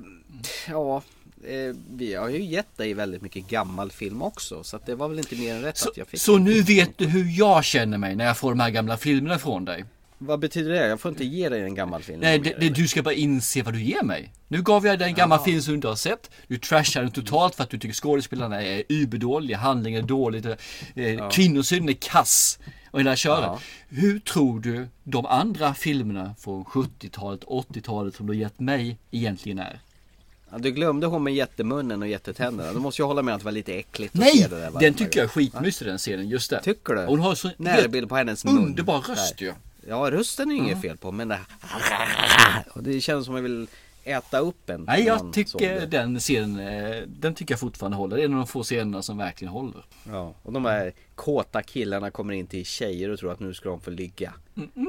ja eh, vi har ju gett dig väldigt mycket gammal film också så det var väl inte mer än rätt så, att jag fick Så nu vet du hur jag känner mig när jag får de här gamla filmerna från dig? Vad betyder det? Jag får inte ge dig en gammal film. Nej, det, det, du ska bara inse vad du ger mig. Nu gav jag dig en gammal film som du inte har sett. Du trashar den totalt för att du tycker skådespelarna är überdåliga, handlingen är dålig, eh, kvinnosynen är kass. Och hela köret. Ja. Hur tror du de andra filmerna från 70-talet, 80-talet som du har gett mig egentligen är? Ja, du glömde hon med jättemunnen och jättetänderna. Du måste ju hålla med att det var lite äckligt att Nej! se det där Den tycker jag är skitmysig den scenen, just det. Tycker du? Hon har så Närbild på hennes mun. underbar röst ju. Ja, rösten är ju inget Ja. fel på, men det Det känns som jag vill äta upp en. Nej, jag tycker den scenen, eh, den tycker jag fortfarande håller. Det är en av de få scenerna som verkligen håller. Ja, och de här kåta killarna kommer in till tjejer och tror att nu ska de få ligga.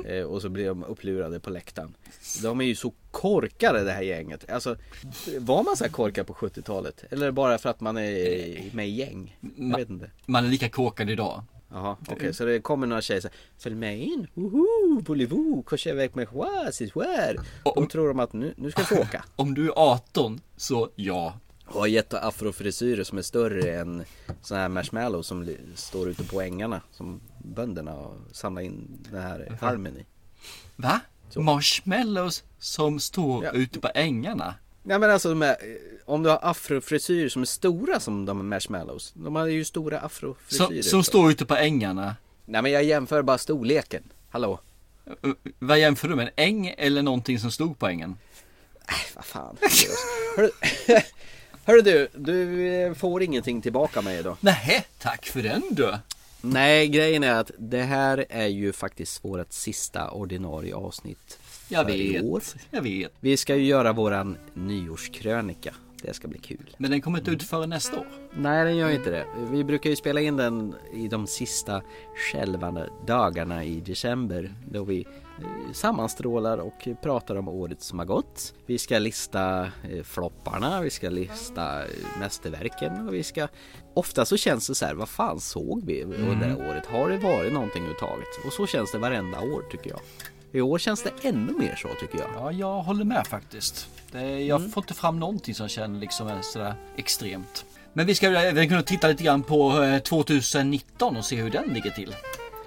Eh, och så blir de upplurade på läktaren. De är ju så korkade det här gänget. Alltså, var man så här korkad på 70-talet? Eller bara för att man är med i gäng? Jag vet inte. Man är lika kåkad idag. Jaha, okej, så det kommer några tjejer så här, Följ med in, woho, voulez-vous, coucher avec moi, c'est chouette. Då tror de att nu, nu ska vi åka. Om du är 18, så ja. Och har jätte afrofrisyrer som är större än sådana här marshmallows som står ute på ängarna som bönderna och samlar in den här halmen i. Va? Marshmallows som står ute på ängarna? Nej men alltså de här, eh, om du har afrofrisyrer som är stora som de marshmallows. De har ju stora afrofrisyrer. Som, som står ute på ängarna? Nej men jag jämför bara storleken. Hallå? Uh, Vad jämför du med? En äng eller någonting som stod på ängen? Vad fan. Hörru, hörru du, du eh, får ingenting tillbaka mig idag. Nej, tack för den du. Nej, grejen är att det här är ju faktiskt vårt sista ordinarie avsnitt Jag vet, år. jag vet. Vi ska ju göra våran nyårskrönika. Det ska bli kul. Men den kommer inte ut före nästa år. Nej, den gör inte det. Vi brukar ju spela in den i de sista skälvande dagarna i december. Då vi eh, sammanstrålar och pratar om året som har gått. Vi ska lista eh, flopparna, vi ska lista eh, mästerverken och vi ska... Ofta så känns det så här, vad fan såg vi under här året? Har det varit någonting överhuvudtaget? Och så känns det varenda år tycker jag. I år känns det ännu mer så tycker jag. Ja, jag håller med faktiskt. Det, jag får inte fram någonting som känner liksom är sådär extremt. Men vi ska även kunna titta lite grann på eh, 2019 och se hur den ligger till.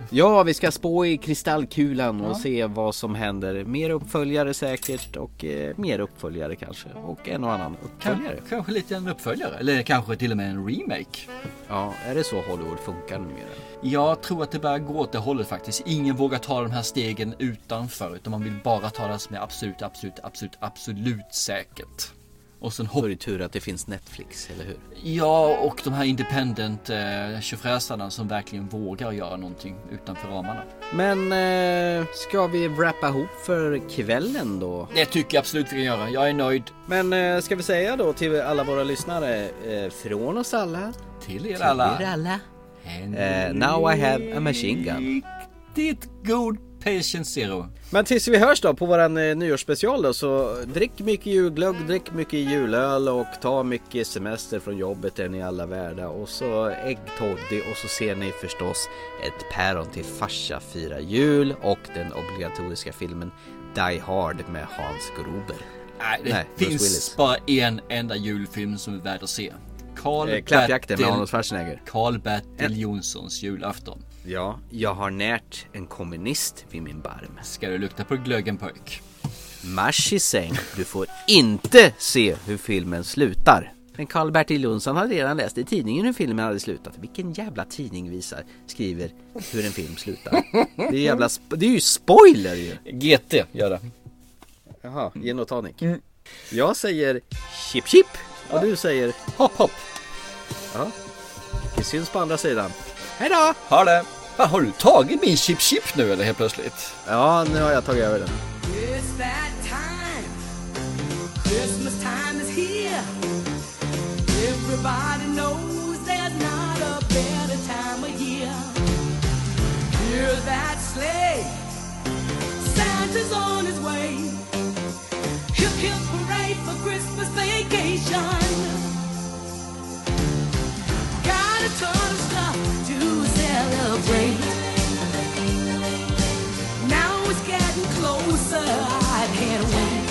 Ja, vi ska spå i kristallkulan och Ja. se vad som händer. Mer uppföljare säkert och eh, mer uppföljare kanske. Och en och annan uppföljare. Kanske, kanske lite en uppföljare eller kanske till och med en remake. Ja, är det så Hollywood funkar numera? Jag tror att det börjar gå åt det hållet faktiskt. Ingen vågar ta de här stegen utanför utan man vill bara ta det som är absolut, absolut, absolut, absolut säkert. Och sen Då är det tur att det finns Netflix, eller hur? Ja, och de här independent eh, tjofräsarna som verkligen vågar göra någonting utanför ramarna. Men eh, ska vi wrappa ihop för kvällen då? Det tycker jag absolut vi kan göra. Jag är nöjd. Men eh, ska vi säga då till alla våra lyssnare, eh, från oss alla Till er alla. er alla. Eh, now I have a machine gun. Riktigt god Patient Zero. Men tills vi hörs då på våran eh, nyårsspecial då så drick mycket julglögg, drick mycket julöl och ta mycket semester från jobbet är ni alla värda och så äggtoddy och så ser ni förstås ett päron till farsa fira jul och den obligatoriska filmen Die Hard med Hans Gruber. Nej, det Nej, finns bara en enda julfilm som är värd att se. Carl Eh, Klappjakten med Arnold Schwarzenegger. Carl Bertil En- Jonssons julafton. Ja, jag har närt en kommunist vid min barm. Ska du lukta på glöggen pojk? Marsch i säng, du får inte se hur filmen slutar. Men Karl-Bertil Jonsson hade redan läst i tidningen hur filmen hade slutat. Vilken jävla tidning visar, skriver hur en film slutar. Det är, jävla det är ju spoiler ju! GT gör det. Jaha, gin och tonic. Jag säger chip chip och du säger hopp hopp. Ja, vi syns på andra sidan. Hej då! Ha det! Fan, har du tagit min chip chip nu eller helt plötsligt? Ja, nu har jag tagit över den. Santa's on his way. Hip hip parade for Christmas vacation. celebrate. Now it's getting closer, I can't wait.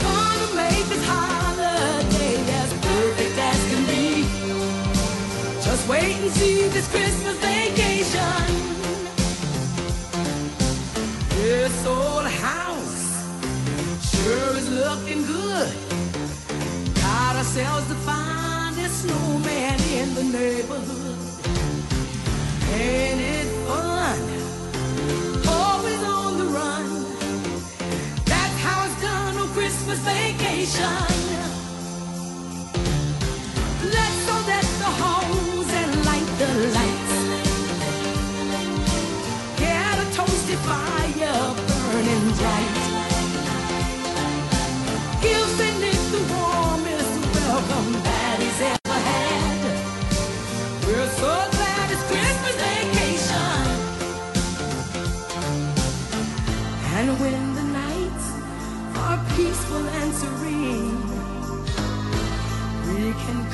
Gonna make this holiday as perfect as can be. Just wait and see this Christmas vacation. This old house sure is looking good. Got ourselves the finest snowman in the neighborhood headed. Always on the run. That's how it's done on Christmas vacation.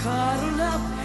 caught up